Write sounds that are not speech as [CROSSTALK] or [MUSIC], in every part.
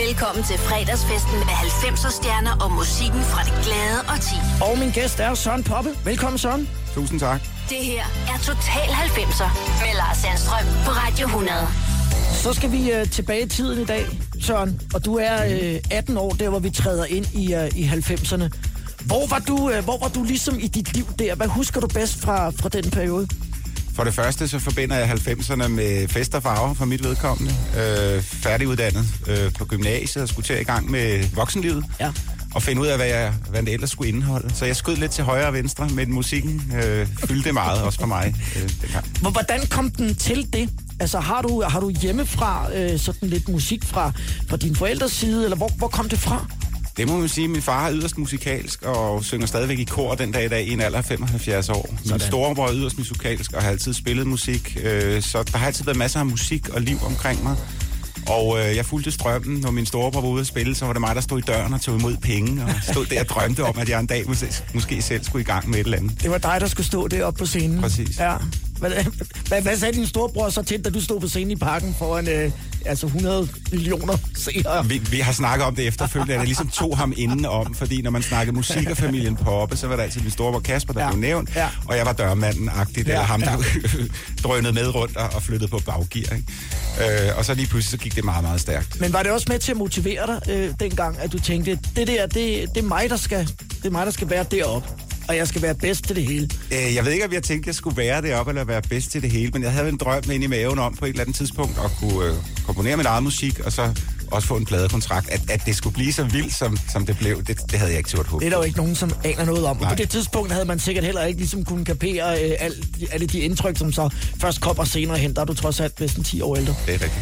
Velkommen til fredagsfesten med 90'er stjerner og musikken fra det glade og ti. Og min gæst er Søren Poppe. Velkommen, Søren. Tusind tak. Det her er Total 90'er med Lars Sandstrøm på Radio 100. Så skal vi uh, tilbage i tiden i dag, Søren. Og du er uh, 18 år, der hvor vi træder ind i, uh, i 90'erne. Hvor var, du, uh, hvor var du ligesom i dit liv der? Hvad husker du bedst fra, fra den periode? For det første så forbinder jeg 90'erne med fest og farver for mit vedkommende. Øh, færdiguddannet øh, på gymnasiet og skulle til i gang med voksenlivet. Ja. Og finde ud af, hvad, jeg, hvad det ellers skulle indeholde. Så jeg skød lidt til højre og venstre, men musikken øh, fyldte meget, også for mig øh, Hvordan kom den til det? Altså har du, har du hjemmefra øh, sådan lidt musik fra, fra din forældres side, eller hvor, hvor kom det fra? Det må man sige, min far er yderst musikalsk og synger stadigvæk i kor den dag i dag i en alder af 75 år. Min Sådan. storebror er yderst musikalsk og har altid spillet musik, øh, så der har altid været masser af musik og liv omkring mig. Og øh, jeg fulgte strømmen, når min storebror var ude at spille, så var det mig, der stod i døren og tog imod penge, og stod der og drømte om, at jeg en dag måske, måske selv skulle i gang med et eller andet. Det var dig, der skulle stå deroppe på scenen. Præcis. Ja. Hvad, hvad, hvad sagde din storebror så til, da du stod på scenen i parken foran øh, altså 100 millioner seere? Vi, vi har snakket om det efterfølgende, at jeg ligesom tog ham inden om, fordi når man snakkede musik og familien Poppe, så var der altid min storebror Kasper, der Ja. blev nævnt, Ja. og jeg var dørmanden-agtigt, Ja, ja. eller ham, der ja. [LAUGHS] drønede med rundt og, og flyttede på baggear. Ikke? Øh, og så lige pludselig så gik det meget, meget stærkt. Men var det også med til at motivere dig øh, dengang, at du tænkte, det der, det, det, er mig, der skal, det er mig, der skal være deroppe, og jeg skal være bedst til det hele? Øh, jeg ved ikke, om jeg tænkte, at jeg skulle være deroppe eller være bedst til det hele, men jeg havde en drøm ind i maven om på et eller andet tidspunkt at kunne øh, komponere min eget musik, og så også få en pladekontrakt. At, at det skulle blive så vildt, som, som det blev, det, det havde jeg ikke turt håbe. Det er der jo ikke nogen, som aner noget om. Og på Nej. det tidspunkt havde man sikkert heller ikke ligesom kunne kapere øh, alle, alle de indtryk, som så først kommer senere hen. Der er du trods alt næsten 10 år ældre. Det er rigtigt.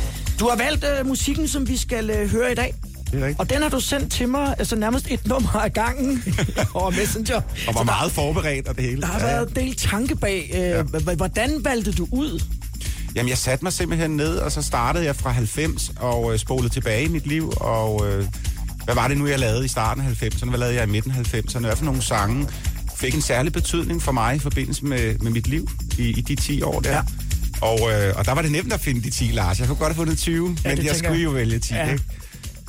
Du har valgt øh, musikken, som vi skal øh, høre i dag. Det er rigtigt. Og den har du sendt til mig, altså nærmest et nummer af gangen [LAUGHS] over Messenger. Og var meget forberedt og det hele. der har været en del tanke bag. Øh, Hvordan valgte du ud? Jamen, jeg satte mig simpelthen ned, og så startede jeg fra 90 og øh, spolede tilbage i mit liv. Og øh, hvad var det nu, jeg lavede i starten af 90'erne? Hvad lavede jeg i midten af 90'erne? Hvad for nogle sange fik en særlig betydning for mig i forbindelse med, med mit liv i, i de 10 år der? Ja. Og, øh, og der var det nemt at finde de 10, Lars. Jeg kunne godt have fundet 20, Ja, men jeg tænker skulle jo vælge 10, Ja. ja. ikke?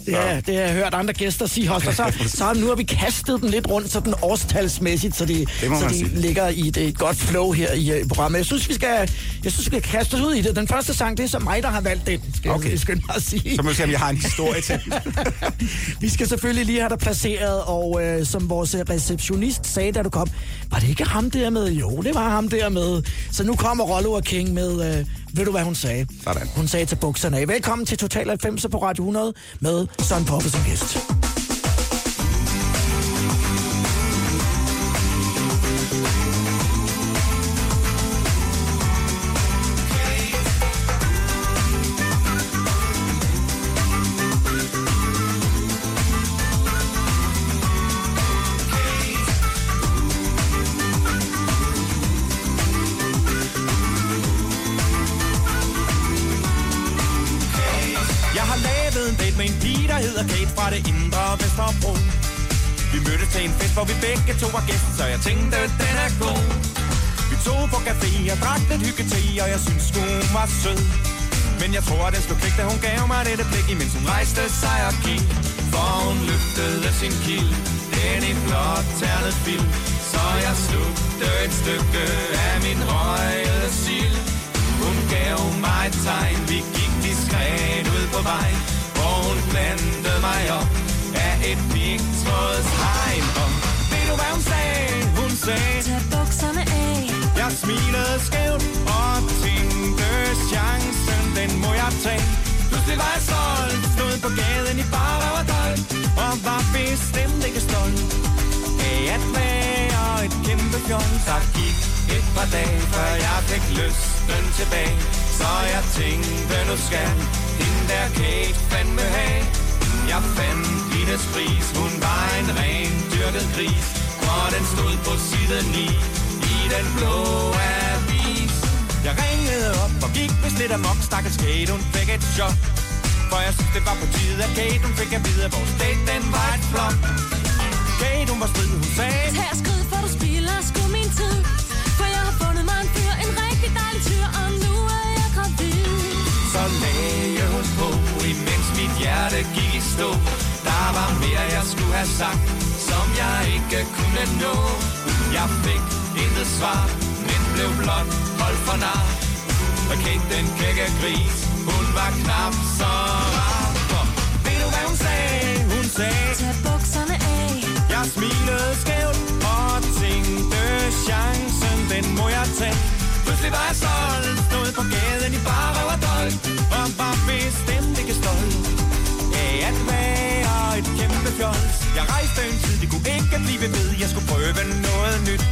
Det, er, det har jeg hørt andre gæster sige også. Og så, [LAUGHS] så nu har vi kastet den lidt rundt, sådan årstalsmæssigt, så de, så de sige. ligger i et, et godt flow her i øh, programmet. Jeg synes, vi skal, jeg synes, vi skal kaste os ud i det. Den første sang, det er så mig, der har valgt den, skal Okay. jeg skynde mig at sige. Så må vi se, om jeg har en historie til. den. [LAUGHS] Vi skal selvfølgelig lige have dig placeret, og øh, som vores øh, receptionist sagde, da du kom, var det ikke ham der med? Jo, det var ham der med. Så nu kommer Rollo og King med, øh, ved du hvad hun sagde? Sådan. Hun sagde til bukserne af. Velkommen til Total 90 på Radio 100 med Søren Poppe som gæst. Jeg synes, hun var sød. Men jeg tror, at den slog klik, da hun gav mig dette blik, imens hun rejste sig og gik. For hun løftede sin kild, den i blåt ternet film. Så jeg slugte et stykke af min røgede sild. Hun gav mig et tegn, vi gik diskret ud på vej, hvor hun blandede mig op af et pigtrådshegn. Og ved du hvad hun sagde? Hun sagde, Tag bukserne af jeg smilede skævt og tænkte chancen, den må jeg tage. Pludselig var jeg stolt, stod på gaden i bare og dold, og var bestemt ikke stolt af at være et kæmpe fjol. Der gik et par dage, før jeg fik lysten tilbage, så jeg tænkte, nu skal hende der Kate fandme have. Jeg fandt Littes pris, hun var en ren dyrket gris, og den stod på side 9 den blå avis. Jeg ringede op og gik vist lidt amok, stakkels Kate, hun fik et chok. For jeg synes, det var på tide, at Kate, hun fik at vide, at vores date, den var et flop. Kate, hun var strid, hun sagde, Tag skrid, for du spilder sgu min tid. For jeg har fundet mig en fyr, en rigtig dejlig tyr, og nu er jeg gravid. så lagde hun på, imens mit hjerte gik i stå Der var mere jeg skulle have sagt Som jeg ikke kunne nå Jeg fik intet svar Men blev blot holdt for nar Og Kate den kække gris Hun var knap så rar For ved du hvad hun sagde? Hun sagde Tag bukserne af. jeg smilede skævt og tænkte chancen, den må jeg tage. Pludselig var jeg solgt, stod på gaden i bare og dolk, og var bestemt kæmpe fjols. Jeg rejste en tid, det kunne ikke blive ved, jeg skulle prøve noget nyt.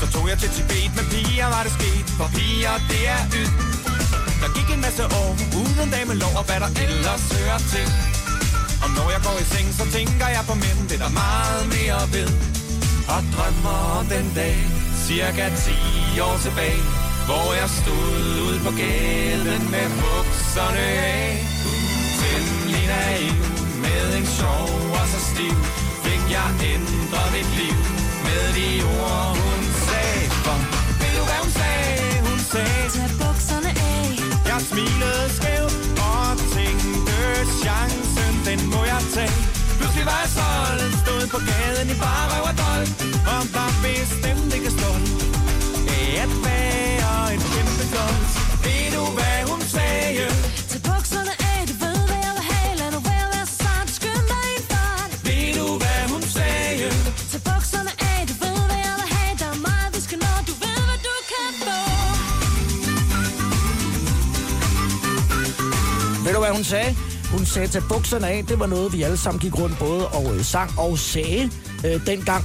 Så tog jeg til Tibet med piger, var det sket, for piger, det er yd Der gik en masse år, uden dame lov og hvad der ellers hører til. Og når jeg går i seng, så tænker jeg på mænd, det er der meget mere ved. Og drømmer om den dag, cirka 10 år tilbage, hvor jeg stod ud på gaden med bukserne af. Temmelig naiv, med en sjov og så stiv, fik jeg ændret mit liv med de ord, hun sagde. For ved du, hvad hun sagde? Hun sagde, Tag bukserne af. jeg smilede skævt og tænkte chancen, den må jeg tage. Pludselig var jeg solgt, stod på gaden i bare røv og dold og var bestemt ikke stolt af at være en kæmpe klods. Ved du, hvad hun sagde? Tag bukserne af. Hun sagde? Hun sagde, tag bukserne af. Det var noget, vi alle sammen gik rundt både og øh, sang og sagde øh, dengang.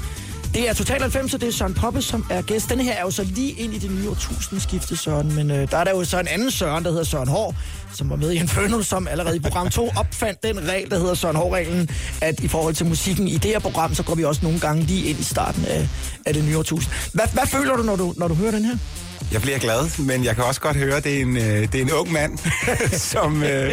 Det er Total 90, og det er Søren Poppe, som er gæst. Denne her er jo så lige ind i det nye årtusindskifte, Søren. Men øh, der er der jo så en anden Søren, der hedder Søren Hår, som var med i Inferno, som allerede i program 2 opfandt den regel, der hedder Søren Hår-reglen, at i forhold til musikken i det her program, så går vi også nogle gange lige ind i starten af, af det nye årtusind. Hvad, hvad føler du når, du, når du hører den her? Jeg bliver glad, men jeg kan også godt høre, at det er en, øh, det er en ung mand, [LAUGHS] som, øh,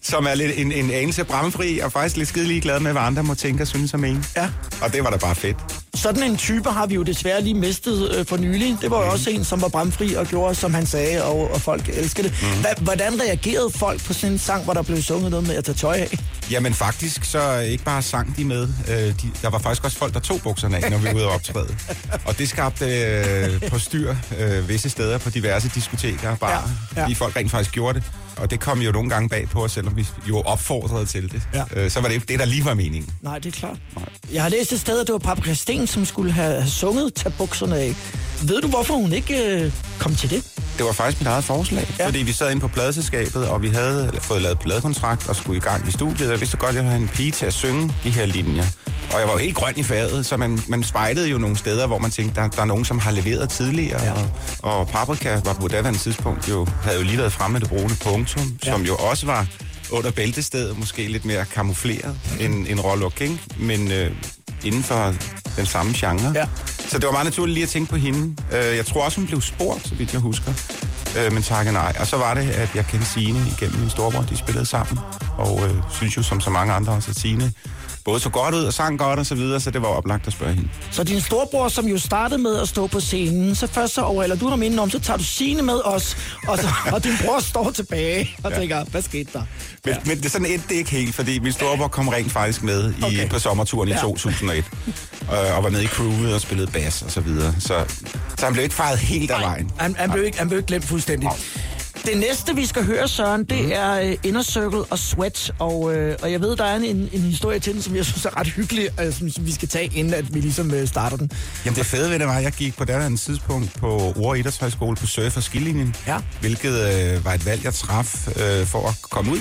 som er lidt en, en anelse bramfri, og faktisk lidt skide glad med, hvad andre må tænke og synes om en. Ja. Og det var da bare fedt. Sådan en type har vi jo desværre lige mistet øh, for nylig. Det var jo også en, som var bramfri og gjorde, som han sagde, og, og folk elskede det. Hva, hvordan reagerede folk på sådan en sang, hvor der blev sunget noget med at tage tøj af? Jamen faktisk, så ikke bare sang de med. Øh, de, der var faktisk også folk, der tog bukserne af, når vi var ude og optræde. Og det skabte øh, på styr øh, visse steder på diverse diskoteker ja, ja. ja. fordi folk rent faktisk gjorde det. Og det kom jo nogle gange bag på os, selvom vi jo opfordrede til det. Ja. Øh, så var det ikke det, der lige var meningen. Nej, det er klart. Jeg har læst et sted, at det var Paprika Sten, som skulle have, sunget Tag bukserne af. Ved du, hvorfor hun ikke øh, kom til det? Det var faktisk mit eget forslag, Ja. fordi vi sad inde på pladeselskabet, og vi havde fået lavet pladekontrakt og skulle i gang i studiet. Jeg vidste godt, at jeg havde en pige til at synge de her linjer. Og jeg var jo helt grøn i faget, så man, man spejlede jo nogle steder, hvor man tænkte, der, der er nogen, som har leveret tidligere. Ja. Og, og Paprika var på daværende tidspunkt jo, havde jo lige været fremme med det brune punktum, ja. som jo også var under bæltestedet, måske lidt mere kamufleret end, end Rollo King, men øh, inden for den samme genre. Ja. Så det var meget naturligt lige at tænke på hende. Øh, Jeg tror også, hun blev spurgt, så vidt jeg husker. Øh, Men takke nej. Og så var det, at jeg kendte Signe igennem min storebror. De spillede sammen. Og øh, synes jo, som så mange andre også, at Signe både så godt ud og sang godt og så videre, så det var oplagt at spørge hende. Så din storbror, som jo startede med at stå på scenen, så først så overhælder du ham indenom, så tager du sine med os, og, så, [LAUGHS] og din bror står tilbage og ja. tænker, hvad skete der? Men, ja. men det, sådan endte det ikke helt, fordi min storebror kom rent faktisk med i, Okay. på sommerturen i Ja. 2001. øh, og var med i crewet og spillede bass og så videre. Så, så han blev ikke fejret helt af vejen. Han, han, blev ikke, han blev ikke glemt fuldstændig. Det næste, vi skal høre, Søren, det mm. er uh, Inner Circle og Sweat. Og, øh, og jeg ved, der er en, en, historie til den, som jeg [LAUGHS] synes er ret hyggelig, øh, som, som vi skal tage, inden at vi ligesom øh, starter den. Jamen det fede ved det var, at jeg gik på daværende tidspunkt på Ure Idrætshøjskole på surf- og skilinjen. Ja. Hvilket øh, var et valg, jeg traf øh, for at komme ud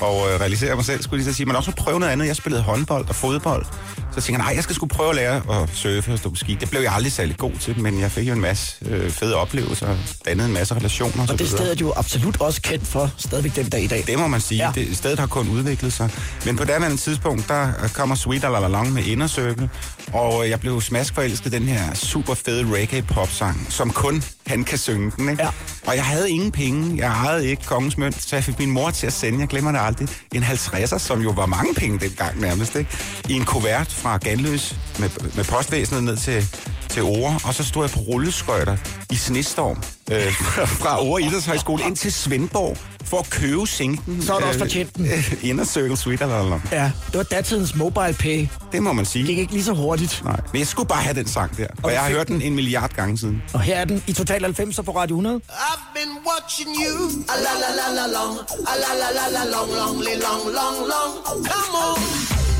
og øh, realisere mig selv, skulle jeg lige så sige. Men også prøve noget andet. Jeg spillede håndbold og fodbold. Så tænkte jeg, nej, jeg skal sgu prøve at lære at surfe og stå på ski. Det blev jeg aldrig særlig god til, men jeg fik jo en masse øh, fede oplevelser, dannede en masse relationer. Og så det sted er jo absolut også kendt for, stadigvæk den dag i dag. Det må man sige. Ja. Det, stedet har kun udviklet sig. Men på daværende tidspunkt, der kommer Sweet Alalalong med Inner Circle, og jeg blev smaskforelsket den her super fede reggae-pop-sang, som kun han kan synge den. Ikke? Ja. Og jeg havde ingen penge. Jeg ejede ikke kongens mønt, så jeg fik min mor til at sende, jeg glemmer det aldrig, en 50'er, som jo var mange penge dengang nærmest, ikke? i en kuvert fra Ganløs med, med postvæsenet ned til, til Ore, og så stod jeg på rulleskøjter i snestorm øh, fra, Ore Idrætshøjskole ind til Svendborg for at købe sinken. Så har du også fortjent den. Øh, Inner Circle Suite eller noget. Ja, det var datidens mobile pay. Det må man sige. Det gik ikke lige så hurtigt. Nej, men jeg skulle bare have den sang der. Og du jeg har hørt den en milliard gange siden. Og her er den i Total 90'er på Radio 100. I've been watching you. A la la la la long. A la la la la long, long, long, long, long. Come on.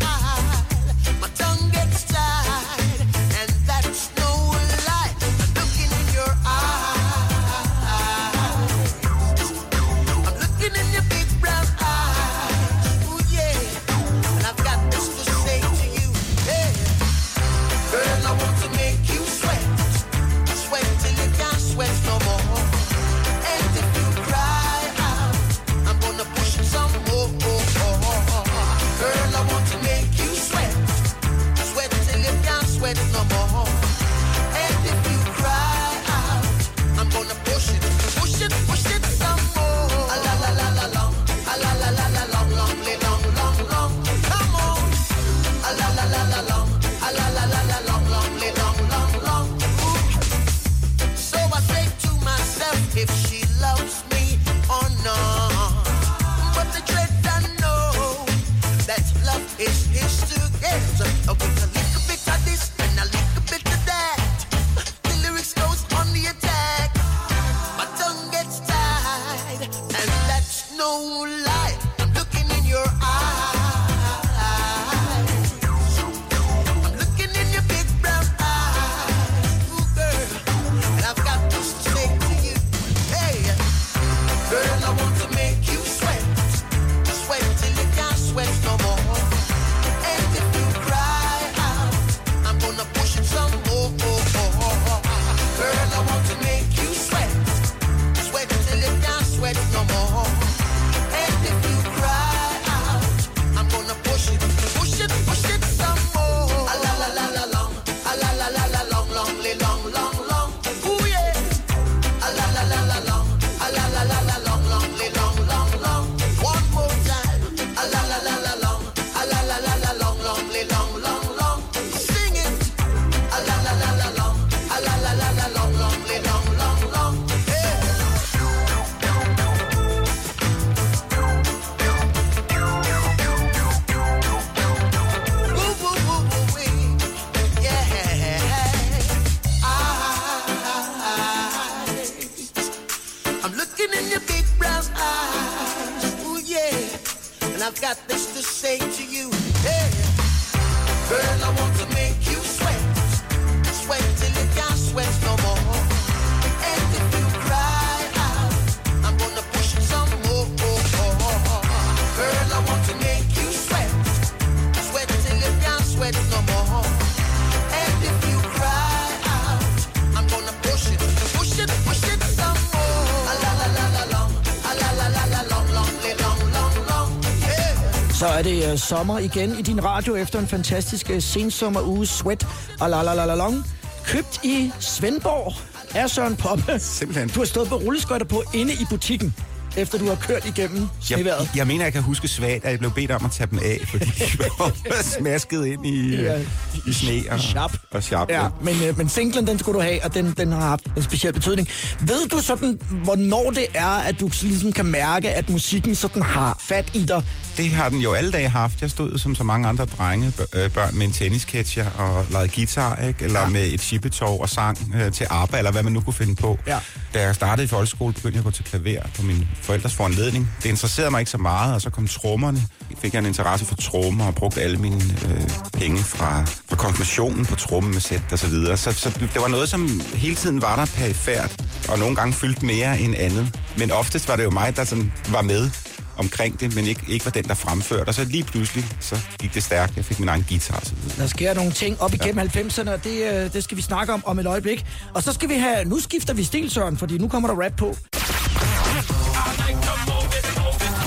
Uh, sommer igen i din radio efter en fantastisk uh, sensommeruge Sweat og la la la la long. Købt i Svendborg af Søren Poppe. Simpelthen. Du har stået på rulleskøjter på inde i butikken, efter du har kørt igennem Jeg, sneværet. jeg mener, jeg kan huske svagt, at jeg blev bedt om at tage dem af, fordi de [LAUGHS] var smasket ind i, Ja. ja. i sne og, Sharp. og sharp. Ja, men, øh, men singlen, den skulle du have, og den, den har haft en speciel betydning. Ved du sådan, hvornår det er, at du ligesom kan mærke, at musikken sådan har fat i dig? Det har den jo alle dage haft. Jeg stod som så mange andre drenge, øh, børn med en tennisketcher og legede guitar, ikke? eller ja. med et chippetov og sang øh, til ABBA, eller hvad man nu kunne finde på. Ja. Da jeg startede i folkeskole, begyndte jeg at gå til klaver på min forældres foranledning. Det interesserede mig ikke så meget, og så kom trommerne. Fik jeg en interesse for trommer og brugte alle mine øh, penge fra, fra konfirmationen på tromme med sæt og så videre. Så, så det var noget, som hele tiden var der perifært, og nogle gange fyldte mere end andet. Men oftest var det jo mig, der sådan var med omkring det, men ikke, ikke var den, der fremførte. Og så lige pludselig, så gik det stærkt. Jeg fik min egen guitar så. Der sker nogle ting op igennem ja. 90'erne, og det, øh, det skal vi snakke om om et øjeblik. Og så skal vi have, nu skifter vi stil, Søren, fordi nu kommer der rap på.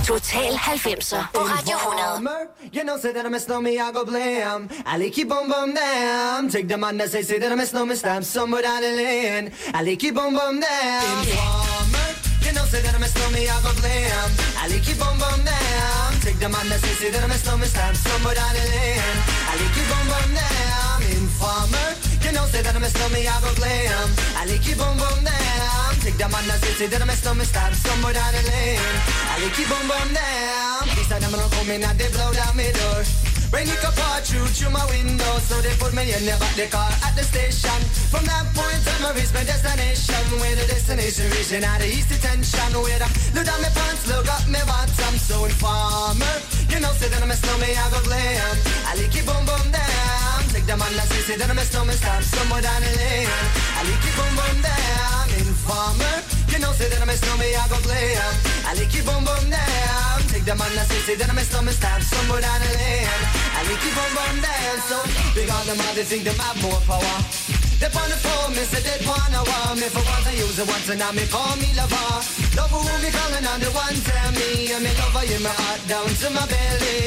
Total 90'er på Radio 100. You know, say that I'm a snowman, I go blam. I like you boom boom damn. Take the man that say, say that I'm a snowman, stamp somewhere down the lane. I like you boom boom damn. Informer. You know, say that I'm a snowman, I go blam. I like you boom boom damn. Take the man that say, say that I'm a snowman, stamp somewhere down the lane. I like you boom boom damn. Informer. You know, say that I'm a snowman, I go blam. I like you boom boom damn. Take the man that say, say that I'm a snowman, stamp somewhere down the lane. I like you boom boom damn. These are them gonna come in and they blow down my door. Rain could pour through through my window, so they put me in the back the car at the station. From that point on, I reached my destination. Where the destination reaching out of east detention. Where I look down my pants, look up my bottom, so informer. You know, say that I'm a snowman, I go glam. I like it boom boom down. The man that say, say that I'm a snowman, stop somewhere down the lane. I like it boom boom down. Informer. You know, say that I'm a snowman, I go glam. I like it boom boom down. Take the man that say, say that I'm a snowman, stop somewhere down the lane. I like it boom boom down. So big on them, all they think them have more power. They on the phone, me say they wanna want me for once I use it once and now me call me lover. Love who me calling on the one tell me and me lover in my heart down to my belly.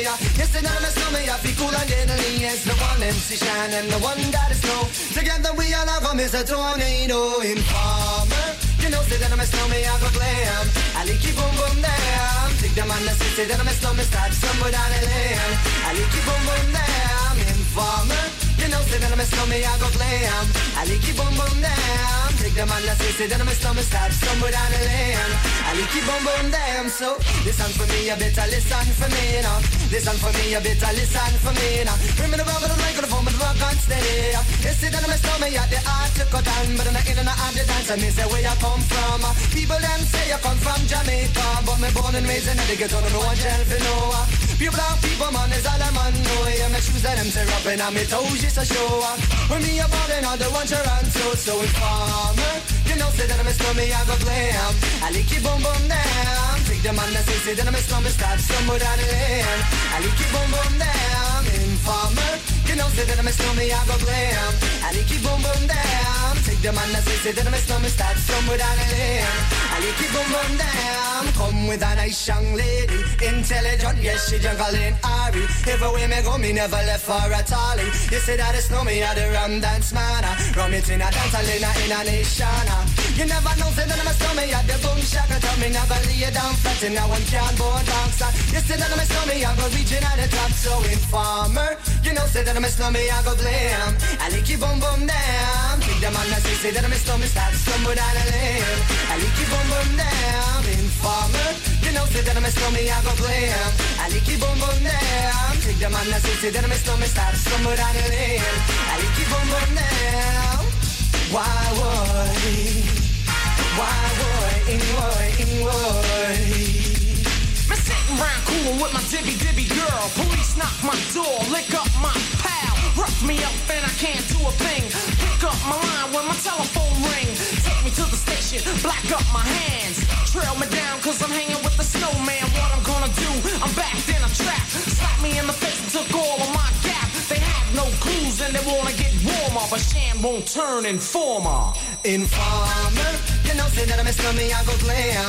Yes, and I'm a snowman, I feel cool and deadly. Yes, the one MC Shine and the one that is snow. Together we all have come as a tornado informer. You know, say that I'm a snowman, I go glam. I like you boom boom damn. Take the man that say, say that I'm a snowman, start somewhere down the lane. I like you boom boom damn. Informer. You know, say that I'm a snowman, I go glam. I like you boom boom damn. Take the man that say, say that I'm a snowman, start somewhere down the lane. I like you boom boom damn. So listen for me, you better listen for me now. Listen for me, you better listen for me now. Bring me the rubber, the microphone, but the rock on steady. You see that I'm a snowman, yeah, the art to cut down, but I'm not in and out the dance. I mean, say where you come from. People them say you come from Jamaica, but me born and raised in the ghetto, no one for no. People are people, man, is all I'm on. know. Yeah, my shoes and them say rapping, and me toes just a show. When me a ballin', all the ones you run to, so informer. You know, say that I'm a snowman, I go glam. I like you boom boom down. Take the man that say, say that I'm a snowman, start somewhere down the lane. I like you boom boom down. Informer. You know, say that I'm a snowman, I go glam. I like you boom boom down. Take the man that say, say I'm a snowman, start somewhere down the lane. I like you boom boom down. Come with a nice young lady, intelligent, yes, she jungle in Ari. Everywhere me go, me never left for a tally. You say that it's me, I the rum dance man. Rum it in a dance, I in a, in a nation. Ah. You never know, say that I'm a snowman, I the boom shaka. Tell me never lay down flat, and now one can't born bouncer. You say that I'm a snowman, I go reaching at the top, so informer. You know, say that I'm a snowman, I go blam. I like you boom boom down. Take the man that say, say that I'm a snowman, start stumble down the lane. I like you boom boom down. Informer. You know, say that a snowman, I go blam. I like you boom boom down. Take the man that say, say that I'm a snowman, start stumble down the lane. I like you boom boom down. Why would? Why would? Why? Why? Sitting coolin' with my dibby dibby girl. Police knock my door, lick up my pal. Rough me up and I can't do a thing. Pick up my line when my telephone ring. Take me to the station, black up my hands. Trail me down cause I'm hanging with the snowman. What I'm gonna do, I'm backed in a trap. Slap me in the face and took all of my gap. They have no clues and they wanna get warmer. But Sham won't turn informer. Informer.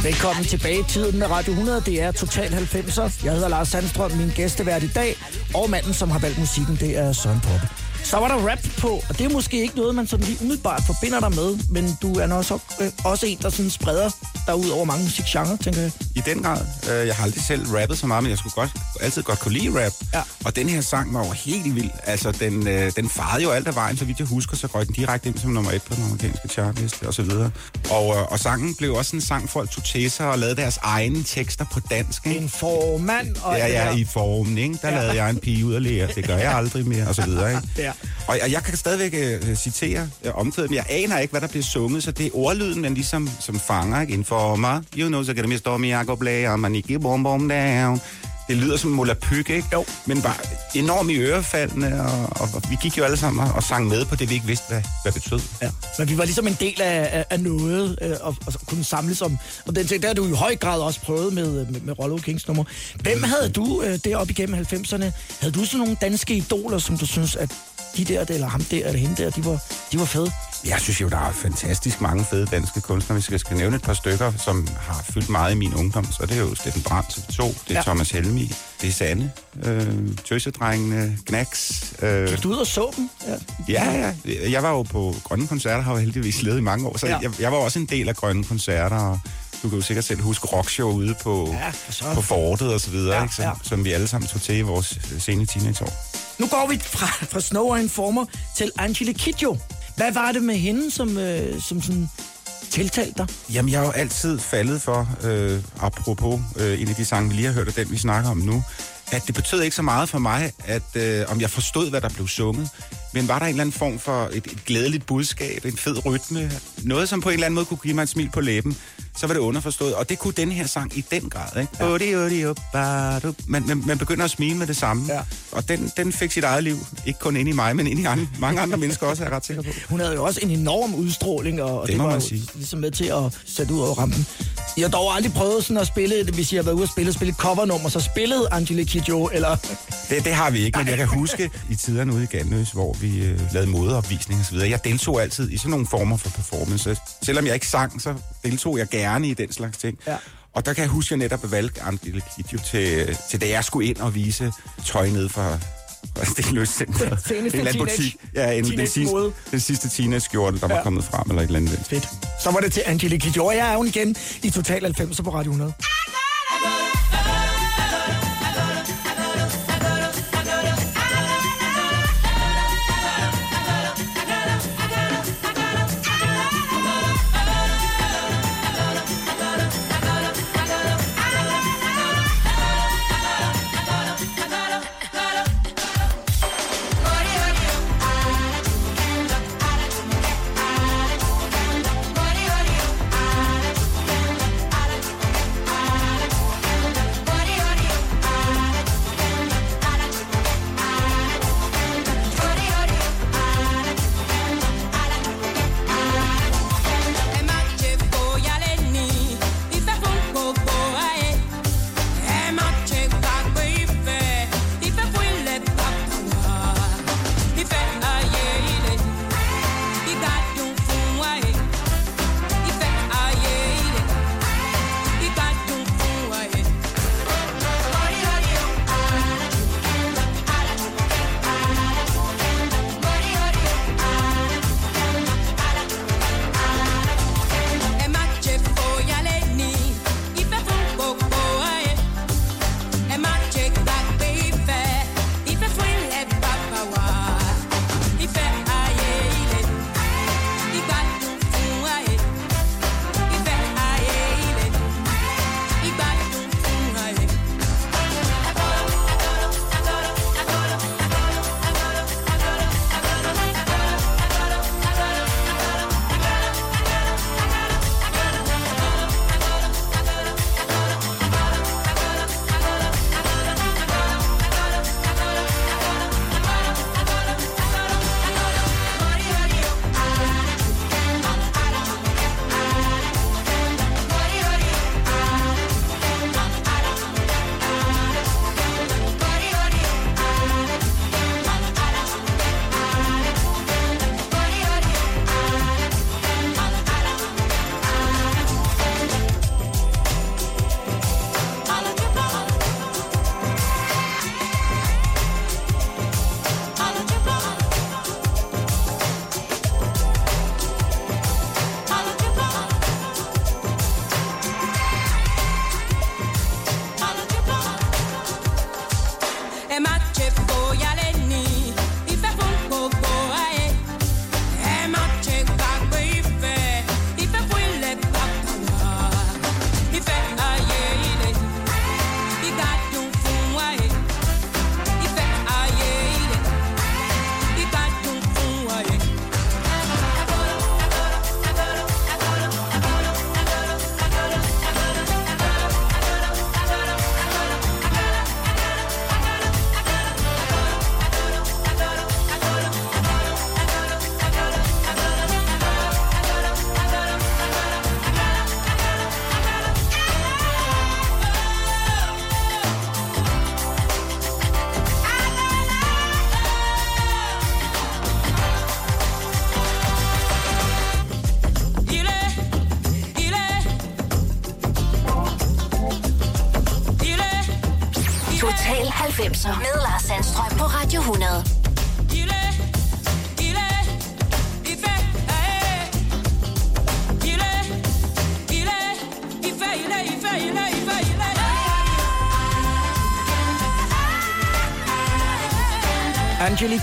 Velkommen tilbage i tiden med Radio 100. Det er Total 90'er. Jeg hedder Lars Sandstrøm, min gæstevært i dag. Og manden, som har valgt musikken, det er Søren Poppe. Så var der rap på, og det er måske ikke noget, man sådan lige umiddelbart forbinder dig med, men du er nok også, øh, også en, der sådan spreder dig ud over mange musikgenre, tænker jeg. I den grad. Øh, Jeg har aldrig selv rappet så meget, men jeg skulle godt, altid godt kunne lide rap. Ja. Og den her sang var jo helt vild. Altså, den, øh, den farede jo alt af vejen, så vidt jeg husker, så røg den direkte ind som nummer et på den amerikanske chartliste og så videre. Og, øh, og sangen blev også en sang, folk tog til sig og lavede deres egne tekster på dansk. Ikke? En formand og Ja, ja, der. i formen, ikke? Der Ja. lavede jeg en pige ud af lære. Det gør jeg aldrig mere, og så videre, ikke? [LAUGHS] Ja. Og, og jeg kan stadigvæk øh, citere øh, omkvædet, men jeg aner ikke, hvad der bliver sunget, så det er ordlyden, man ligesom som fanger, ikke? Informer, you know, så kan det mere stå med Jacob Lager, man ikke bom bom down. Det lyder som Mola Pyg, ikke? Jo. Men bare enormt i ørefaldene, og, og, og, vi gik jo alle sammen og, og sang med på det, vi ikke vidste, hvad, hvad betød. Ja. Men vi var ligesom en del af, af, af noget, øh, og, og kunne samles om. Og den ting, der har du i høj grad også prøvet med, med, med Rollo Kings nummer. Hvem havde du øh, deroppe igennem 90'erne? Havde du sådan nogle danske idoler, som du synes, at de der, eller ham der, eller hende der, de var De var fede. Jeg synes jo, der er fantastisk mange fede danske kunstnere. Hvis jeg skal nævne et par stykker, som har fyldt meget i min ungdom, så er det jo Steffen Brandt, TV2, det er Ja. Thomas Helmi, det er Sanne, øh, Tøsedrengene, Knacks. Øh, Gik du ud og så dem? Ja. ja, ja. Jeg var jo på Grønne Koncerter, har jo heldigvis levet i mange år, så ja. jeg, jeg var også en del af Grønne Koncerter, og du kan jo sikkert selv huske rockshow ude på, Ja, for på fortet og så videre, Ja, ikke? Som, ja. som vi alle sammen tog til i vores øh, sene teenageår. Nu går vi fra, fra Snow og Informer til Angela Kidjo. Hvad var det med hende, som, øh, som sådan tiltalte dig? Jamen, jeg har jo altid faldet for, øh, apropos øh, en af de sange, vi lige har hørt, og den, vi snakker om nu, at det betød ikke så meget for mig, at øh, om jeg forstod, hvad der blev sunget, men var der en eller anden form for et, et glædeligt budskab, en fed rytme, noget, som på en eller anden måde kunne give mig et smil på læben, så var det underforstået. Og det kunne den her sang i den grad, ikke? Ja. Odi, odi, op, ba, du. Man, man, man begynder at smile med det samme. Ja. Og den, den fik sit eget liv. Ikke kun ind i mig, men ind i andre, mange andre mennesker også, er jeg ret sikker på. Hun havde jo også en enorm udstråling, og, Det det, var man sige. ligesom med til at sætte ud over rampen. Jeg har dog aldrig prøvet sådan at spille, hvis jeg har været ude og spille, spille covernummer, så spillede Angela Kidjo, eller... Det, det har vi ikke, men jeg kan huske i tiderne ude i Gandøs, hvor vi øh, lavede modeopvisning og så videre. Jeg deltog altid i sådan nogle former for performance. Selvom jeg ikke sang, så deltog jeg gerne i den slags ting. Ja. Og der kan jeg huske, at jeg netop valgte Angela Kidjo til, til, da jeg skulle ind og vise tøj ned fra fra Stenløs Center. [LAUGHS] Seneste En eller anden teenage- butik. Ja, en, den, sidste, den sidste teenage-skjorte, der ja. Var kommet frem, eller et eller andet. Fedt. Så var det til Angela Kidjo, og jeg er hun igen i Total 90 på Radio 100. 90'er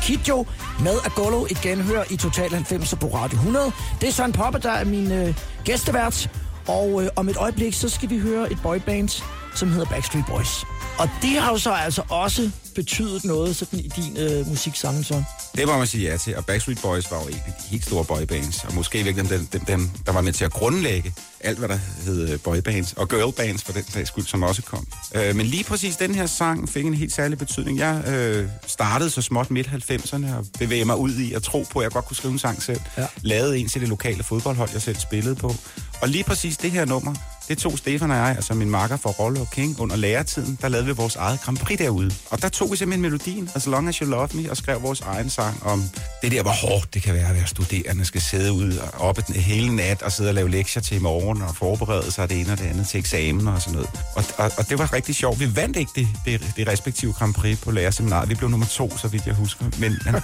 Kidjo med Agolo igen hører i Total 90 på Radio 100. Det er Søren Poppe, der er min øh, gæstevært. Og øh, om et øjeblik, så skal vi høre et boyband, som hedder Backstreet Boys. Og det har jo så altså også betydet noget sådan i din øh, musiksammenhæng. Det må man sige ja til, og Backstreet Boys var jo en af de helt store boybands, og måske virkelig dem, dem, dem, der var med til at grundlægge alt, hvad der hed øh, boybands, og girlbands for den sags skyld, som også kom. Øh, men lige præcis den her sang fik en helt særlig betydning. Jeg øh, startede så småt midt 90'erne og bevægede mig ud i at tro på, at jeg godt kunne skrive en sang selv. Ja. Lavede en til det lokale fodboldhold, jeg selv spillede på. Og lige præcis det her nummer, det tog Stefan og jeg, altså min makker for Rolle og King, under læretiden, der lavede vi vores eget Grand Prix derude. Og der tog vi simpelthen melodien, As Long As You Love Me, og skrev vores egen sang om det der, hvor hårdt det kan være at være studerende, skal sidde ude og oppe den hele nat og sidde og lave lektier til i morgen og forberede sig det ene og det andet til eksamen og sådan noget. Og, og, og det var rigtig sjovt. Vi vandt ikke det, det, det respektive Grand Prix på lærerseminaret. Vi blev nummer to, så vidt jeg husker. Men, men [LAUGHS]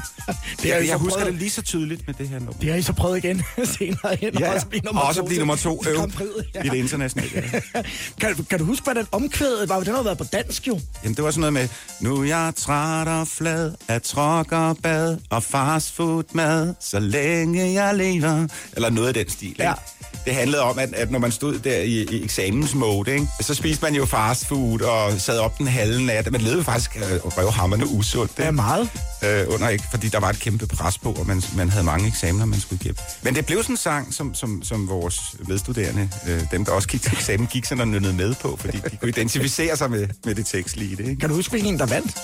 Det I jeg, så jeg husker prøvet. det lige så tydeligt med det her nummer. Det har I så prøvet igen [LAUGHS] senere hen. Ja, også blive nummer og også to blive nummer to øv, ja. i det internationale. Ja. [LAUGHS] kan, du- kan du huske, hvad den omkvædet var? Den har været på dansk jo. Jamen, det var sådan noget med, nu jeg træt og flad af trokkerbad og fastfood-mad, så længe jeg lever. Eller noget af den stil, ikke? Ja. Det handlede om, at, at når man stod der i, i eksamensmode, ikke? så spiste man jo fastfood og sad op den halve nat. Man levede faktisk øh, røvhammerne usundt. Det er meget. øh, under ikke, fordi der var et kæmpe pres på, og man, man havde mange eksamener, man skulle igennem. Men det blev sådan en sang, som, som, som vores medstuderende, øh, dem der også gik til eksamen, gik sådan og nynnede med på, fordi de kunne identificere sig med, med det tekstlige. i Det, ikke? Kan du huske, hvilken der vandt?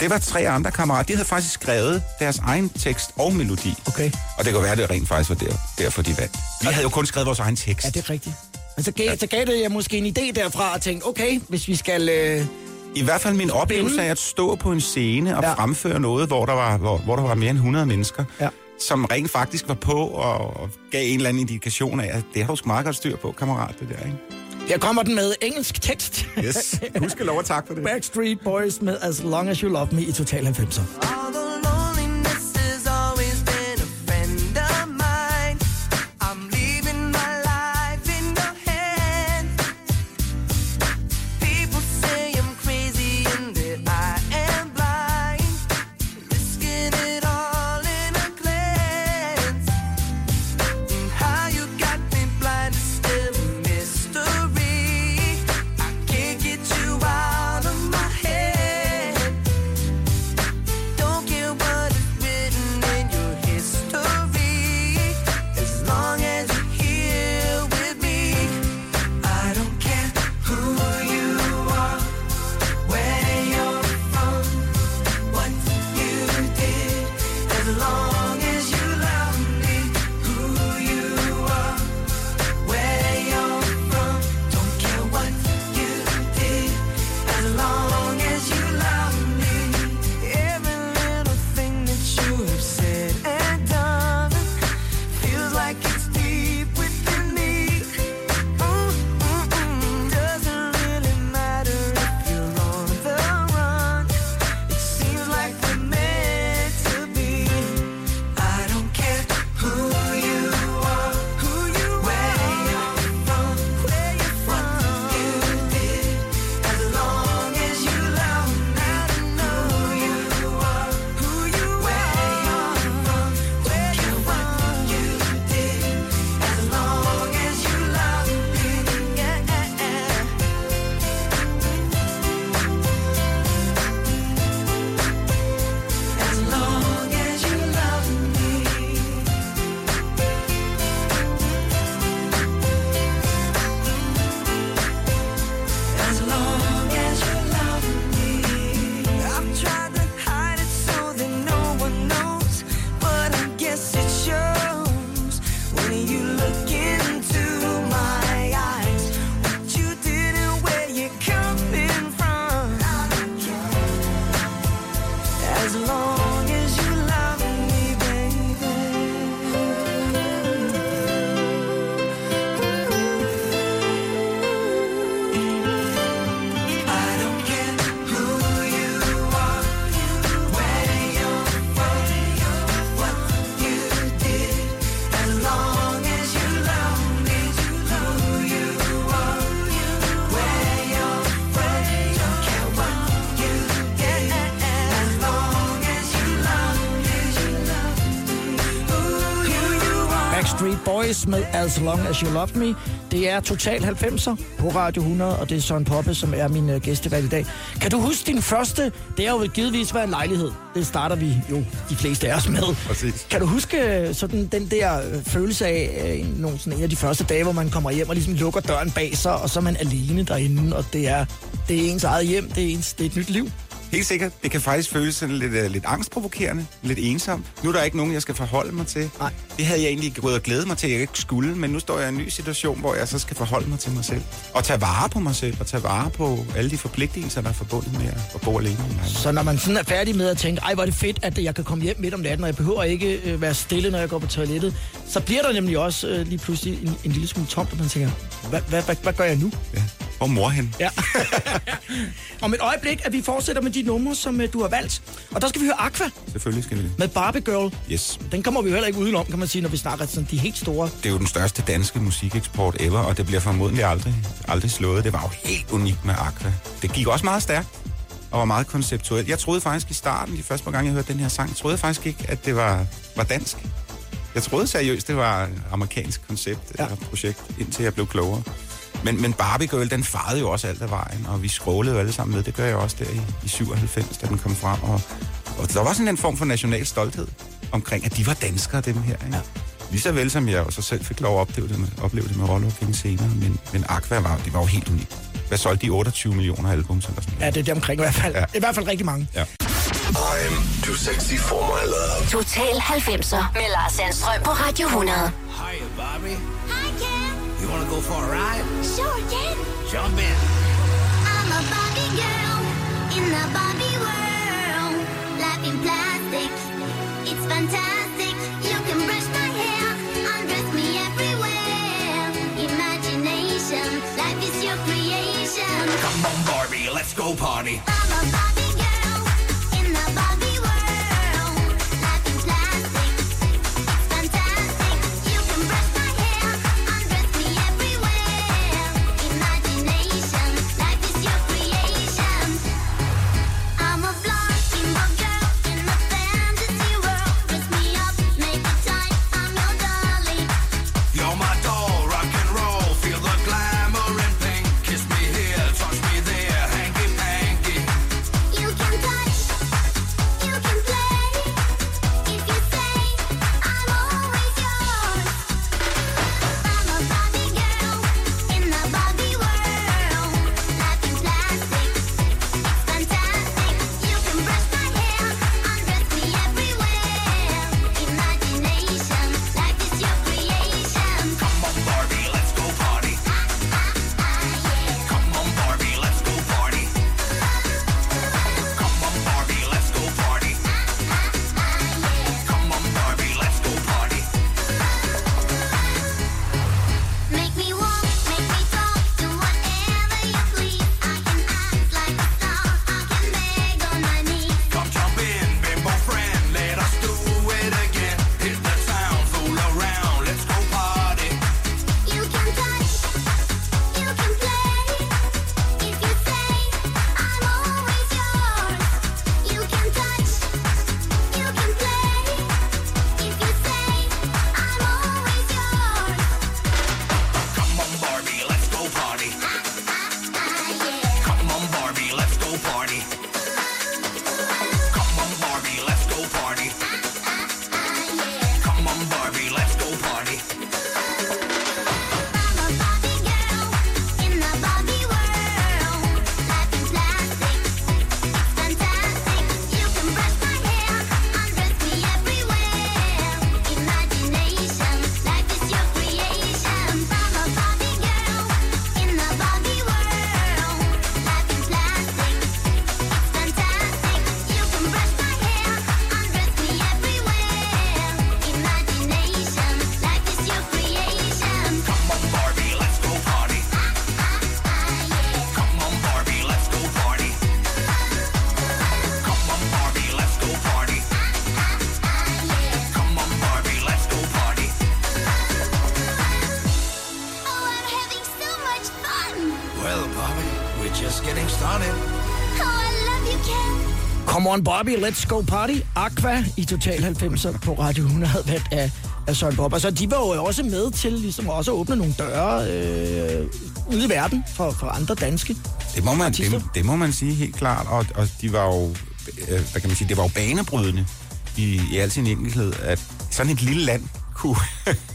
det var tre andre kammerater, de havde faktisk skrevet deres egen tekst og melodi. Okay. Og det kunne være, at det rent faktisk var der, derfor, de vandt. Vi havde jo kun skrevet vores egen tekst. Ja, det er rigtigt. Men så gav, så gav det jer måske en idé derfra og tænkte, okay, hvis vi skal... Øh, I hvert fald min oplevelse af at stå på en scene og Ja. ja. fremføre noget, hvor der, var, hvor, hvor der var mere end 100 mennesker, Ja. som rent faktisk var på og, og gav en eller anden indikation af, at det har du sgu meget godt styr på, kammerat, det der, ikke? her kommer den med engelsk tekst. Yes. Husk lov og tak for det. [LAUGHS] Backstreet Boys med As Long As You Love Me i Total 90'er. Boys med As Long As You Love Me. Det er Total 90'er på Radio 100, og det er Søren Poppe, som er min uh, gæstevalg i dag. Kan du huske din første? Det har jo givetvis været en lejlighed. Det starter vi jo de fleste af os med. Præcis. Kan du huske øh, sådan den der øh, følelse af øh, nogle, sådan en af de første dage, hvor man kommer hjem og ligesom lukker døren bag sig, og så er man alene derinde, og det er, det er ens eget hjem, det er, ens, det er et nyt liv. Helt sikkert. Det kan faktisk føles sådan lidt, uh, lidt angstprovokerende, lidt ensomt. Nu er der ikke nogen, jeg skal forholde mig til. Nej. Det havde jeg egentlig gået og glædet mig til, at jeg ikke skulle, men nu står jeg i en ny situation, hvor jeg så skal forholde mig til mig selv. Og tage vare på mig selv, og tage vare på alle de forpligtelser, der er forbundet med at bo alene. Så når man sådan er færdig med at tænke, ej hvor er det fedt, at jeg kan komme hjem midt om natten, og jeg behøver ikke øh, være stille, når jeg går på toilettet, så bliver der nemlig også øh, lige pludselig en, en lille smule tomt, og man tænker, hvad, hvad, hvad, hvad gør jeg nu? Ja. Hvor mor hen? Ja. [LAUGHS] Om et øjeblik, at vi fortsætter med de numre, som øh, du har valgt. Og der skal vi høre Aqua Selvfølgelig skal vi det. med Barbie Girl. Yes. Den kommer vi jo heller ikke udenom, kan man sige, når vi snakker sådan de helt store. Det er jo den største danske musikeksport ever, og det bliver formodentlig aldrig, aldrig slået. Det var jo helt unikt med Aqua. Det gik også meget stærkt og var meget konceptuelt. Jeg troede faktisk i starten, de første par gange, jeg hørte den her sang, troede jeg faktisk ikke, at det var, var dansk. Jeg troede seriøst, det var et amerikansk koncept ja. eller projekt, indtil jeg blev klogere. Men, men Barbie Girl, den farede jo også alt af vejen, og vi scrollede jo alle sammen med. Det gør jeg også der i, i 97, da den kom frem. Og, og der var sådan en form for national stolthed omkring, at de var danskere, dem her. Ikke? Ja. Lige så vel som jeg også selv fik lov at opleve det med, opleve det med Rollo King senere. Men, men Aqua var, det var jo helt unikt. Hvad solgte de 28 millioner albums eller sådan Ja, det er det omkring i hvert fald. Ja. I hvert fald rigtig mange. Ja. I'm too sexy for my love. Total 90'er med Lars Sandstrøm på Radio 100. Hiya, Bobby. Hi, Ken. You want to go for a ride? Sure, Ken. Jump in. I'm a Barbie girl in the Barbie world. Life in plastic, it's fantastic. You can brush my hair, undress me everywhere. Imagination, life is your creation. Come on, Barbie, let's go party. I'm a Barbie On Bobby, let's go party. Aqua i Total 90'er på Radio 100, valgt af, af Søren Bob. Altså, de var jo også med til ligesom også at åbne nogle døre øh, ude i verden for, for andre danske. Det må man, Artister. det, det må man sige helt klart, og, og de var jo, øh, hvad kan man sige, det var jo banebrydende i, i al sin enkelhed, at sådan et lille land kunne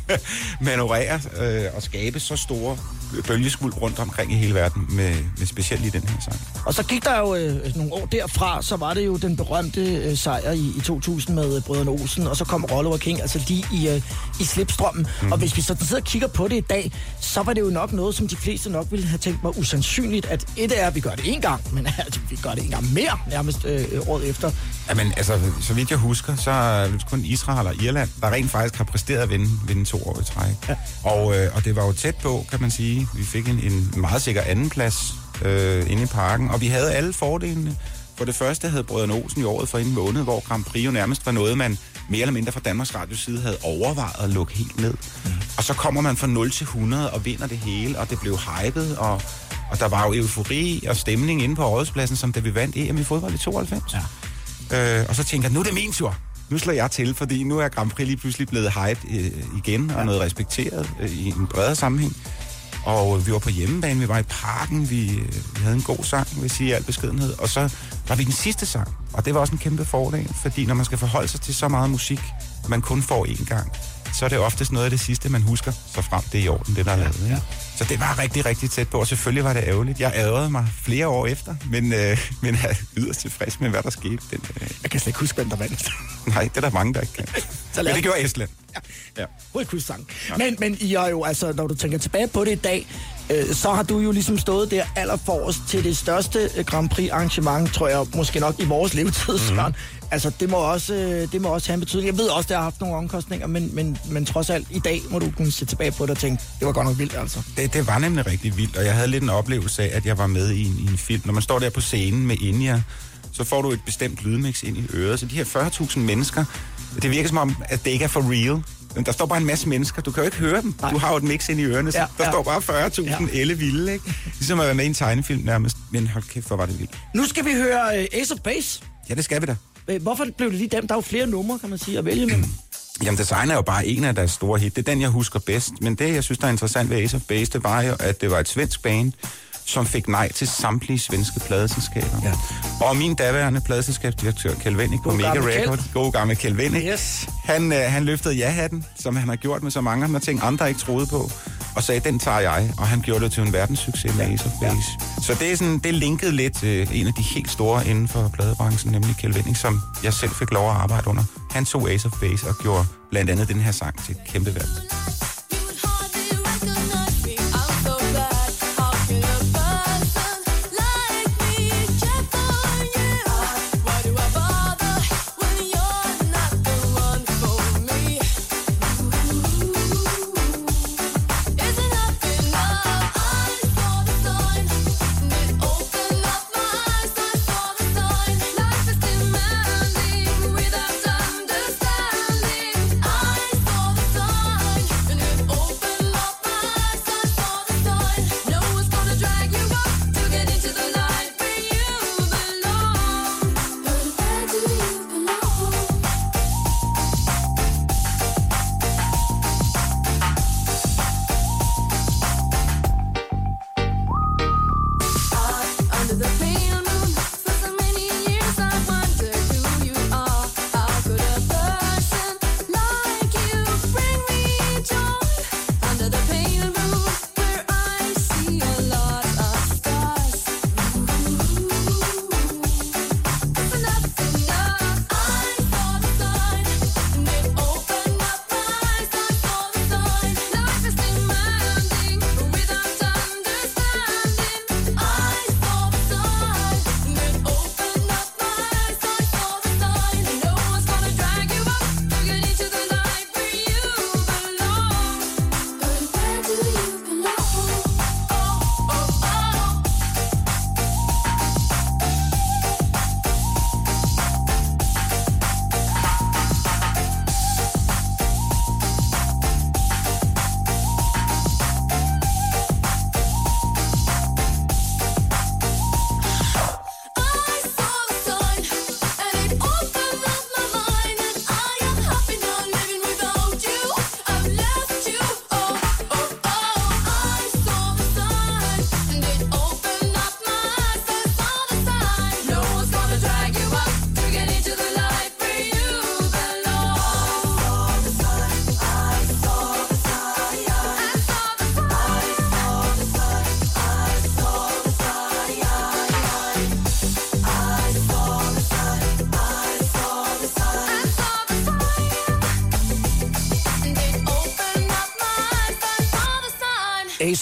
[LAUGHS] manøvrere øh, og skabe så store bølgeskuld rundt omkring i hele verden, med, med specielt i den her sang. Og så gik der jo øh, nogle år derfra, så var det jo den berømte øh, sejr i, i 2000 med øh, Brødrene Olsen, og så kom Rollo og King, altså de i, øh, i slipstrømmen. Mm. Og hvis vi så sidder og kigger på det i dag, så var det jo nok noget, som de fleste nok ville have tænkt var usandsynligt, at et er, at vi gør det en gang, men [LAUGHS] altså, vi gør det en gang mere nærmest øh, året efter. Jamen, altså, så vidt jeg husker, så er det kun Israel og Irland, der rent faktisk har præsteret at vinde, vinde to år i træk. Ja. Og, øh, og det var jo tæt på, kan man sige. Vi fik en, en meget sikker andenplads øh, inde i parken, og vi havde alle fordelene. For det første havde Brødrene Olsen i året for en måned, hvor Grand Prix jo nærmest var noget, man mere eller mindre fra Danmarks Radios side havde overvejet at lukke helt ned. Mm. Og så kommer man fra 0 til 100 og vinder det hele, og det blev hypet, og, og der var jo eufori og stemning inde på rådspladsen, som da vi vandt EM i fodbold i 92. Ja. Øh, og så tænker jeg, nu er det min tur. Nu slår jeg til, fordi nu er Grand Prix lige pludselig blevet hype øh, igen, og noget respekteret øh, i en bredere sammenhæng. Og vi var på hjemmebane, vi var i parken, vi, vi havde en god sang, vil jeg sige i al beskedenhed. Og så var vi den sidste sang, og det var også en kæmpe fordel, fordi når man skal forholde sig til så meget musik, man kun får én gang, så er det oftest noget af det sidste, man husker, så frem det er i orden, det der er lavet. Ja. Så det var rigtig, rigtig tæt på, og selvfølgelig var det ærgerligt. Jeg ærgerede mig flere år efter, men, øh, men jeg er yderst tilfreds med, hvad der skete. Den, øh, Jeg kan slet ikke huske, hvem der vandt. nej, det er der mange, der ikke kan. [LAUGHS] Men det gjorde Estland. Ja. Hovedkudsang. Men, men I har jo, altså, når du tænker tilbage på det i dag, øh, så har du jo ligesom stået der allerforrest til det største øh, Grand Prix arrangement, tror jeg, måske nok i vores levetid, Mhm. Søren. Altså, det må, også, øh, det må også have en betydning. Jeg ved også, det har haft nogle omkostninger, men, men, men trods alt, i dag må du kunne se tilbage på det og tænke, det var godt nok vildt, altså. Det, det var nemlig rigtig vildt, og jeg havde lidt en oplevelse af, at jeg var med i en, i en film. Når man står der på scenen med India, så får du et bestemt lydmix ind i øret. Så de her 40.000 mennesker, det virker som om, at det ikke er for real. Men der står bare en masse mennesker. Du kan jo ikke høre dem. Nej. Du har jo et mix ind i ørerne. Så Ja, der ja. står bare 40.000 Ja. elle vilde, ikke? Ligesom at være med i en tegnefilm nærmest. Men hold kæft, hvor var det vildt. Nu skal vi høre øh, Ace of Base. Ja, det skal vi da. Øh, Hvorfor blev det lige dem? Der er jo flere numre, kan man sige, at vælge mellem. [CLEARS THROAT] Jamen, Design er jo bare en af deres store hit. Det er den, jeg husker bedst. Men det, jeg synes, der er interessant ved Ace of Base, det var jo, at det var et svensk band, som fik nej til samtlige svenske pladeselskaber. Ja. Og min daværende pladeselskabsdirektør, Kjeld Wennig på Mega. Record, god gammel Kjeld Wennig, Yes. han, øh, han løftede ja-hatten, som han har gjort med så mange andre ting, andre ikke troede på, og sagde, den tager jeg, og han gjorde det til en verdenssucces med Ace of Base. Så det er, sådan, det linket lidt øh, en af de helt store inden for pladebranchen, nemlig Kjeld Wennig, som jeg selv fik lov at arbejde under. Han tog Ace of Base og gjorde blandt andet den her sang til et kæmpe værd.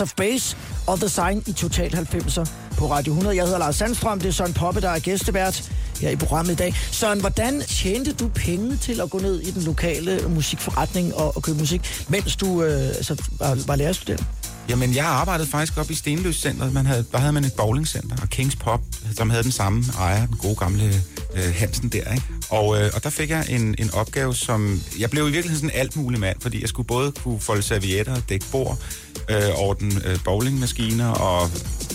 Of Base og The Sign i Total 90'er på Radio 100. Jeg hedder Lars Sandstrøm, det er Søren Poppe, der er gæstevært her i programmet i dag. Søren, hvordan tjente du penge til at gå ned i den lokale musikforretning og, og købe musik, mens du øh, altså, var, var lærerstudent? Jamen, jeg arbejdede faktisk op i Stenløs Center. Man havde, der havde man et bowlingcenter, og Kings Pop, som havde den samme ejer, den gode gamle øh, Hansen der, ikke? Og, øh, og der fik jeg en, en opgave, som... Jeg blev i virkeligheden sådan en alt mulig mand, fordi jeg skulle både kunne folde servietter, og dække bord, øh, ordne øh, bowlingmaskiner og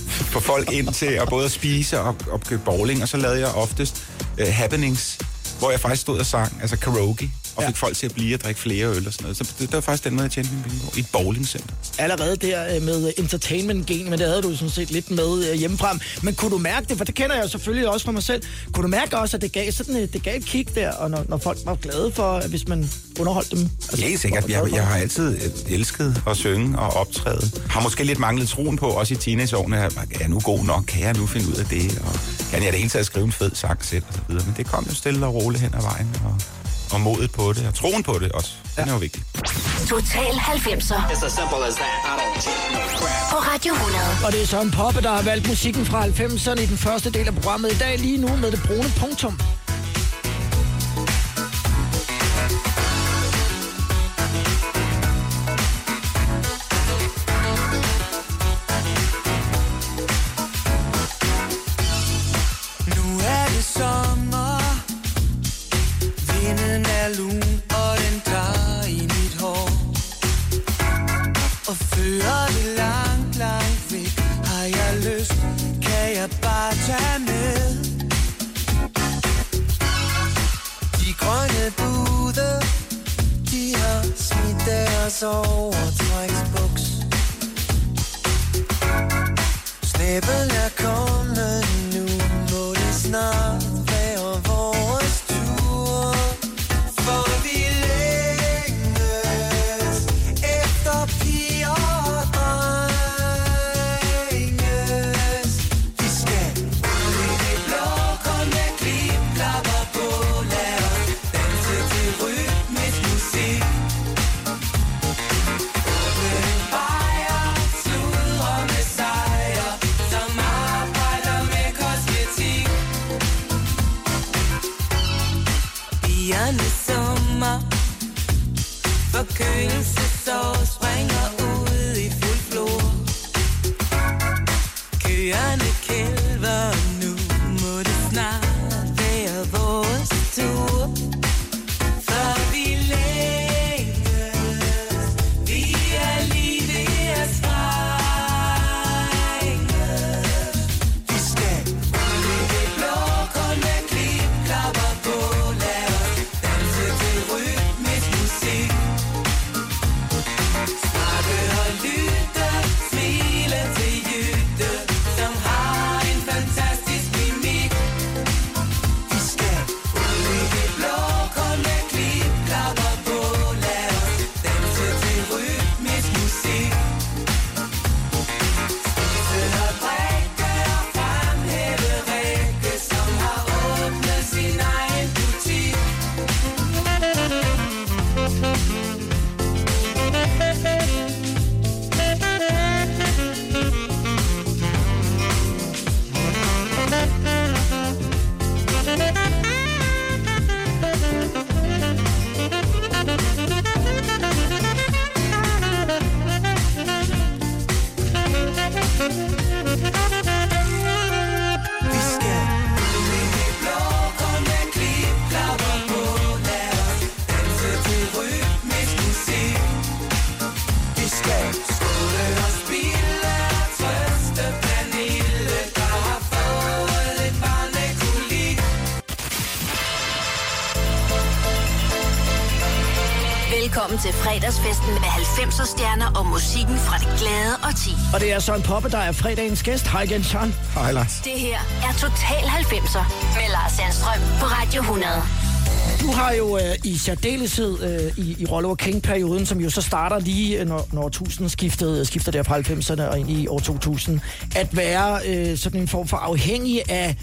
få folk ind til at både spise og, og købe bowling. Og så lavede jeg oftest øh, happenings, hvor jeg faktisk stod og sang, altså karaoke, og Ja. fik folk til at blive og drikke flere øl og sådan noget. Så det, det var faktisk den måde, jeg tjente mine penge på, i et bowlingcenter. allerede der øh, med entertainment-gen, men det havde du sådan set lidt med øh, hjemmefrem. Men kunne du mærke det, for det kender jeg jo selvfølgelig også fra mig selv, kunne du mærke også, at det gav, sådan, et- det gav et kick der, og når, når folk var glade for, at hvis man underholdt dem? Altså, Helt sikkert. Jeg, jeg har altid øh, elsket at synge og optræde. Har måske lidt manglet troen på, også i teenageårene, at er jeg nu god nok? Kan jeg nu finde ud af det? Og kan jeg det hele taget skrive en fed sang selv? Og så videre. Men det kom jo stille og roligt hen ad vejen. Og, og modet på det, og troen på det også. Den er jo vigtig. Total 90'er It's as simple as that. I don't take no crap. på Radio 100. Og det er Søren Poppe, der har valgt musikken fra 90'erne i den første del af programmet i dag, lige nu med det brune punktum. Søren Poppe, der er fredagens gæst. Hej igen, Søren. Hej, Lars. Det her er Total 90'er med Lars Sandstrøm på Radio 100. Du har jo øh, i særdeleshed øh, i, i Rollo King-perioden, som jo så starter lige, øh, når, når tusindskiftet skifter der fra 90'erne og ind i år 2000, at være øh, sådan en form for afhængig af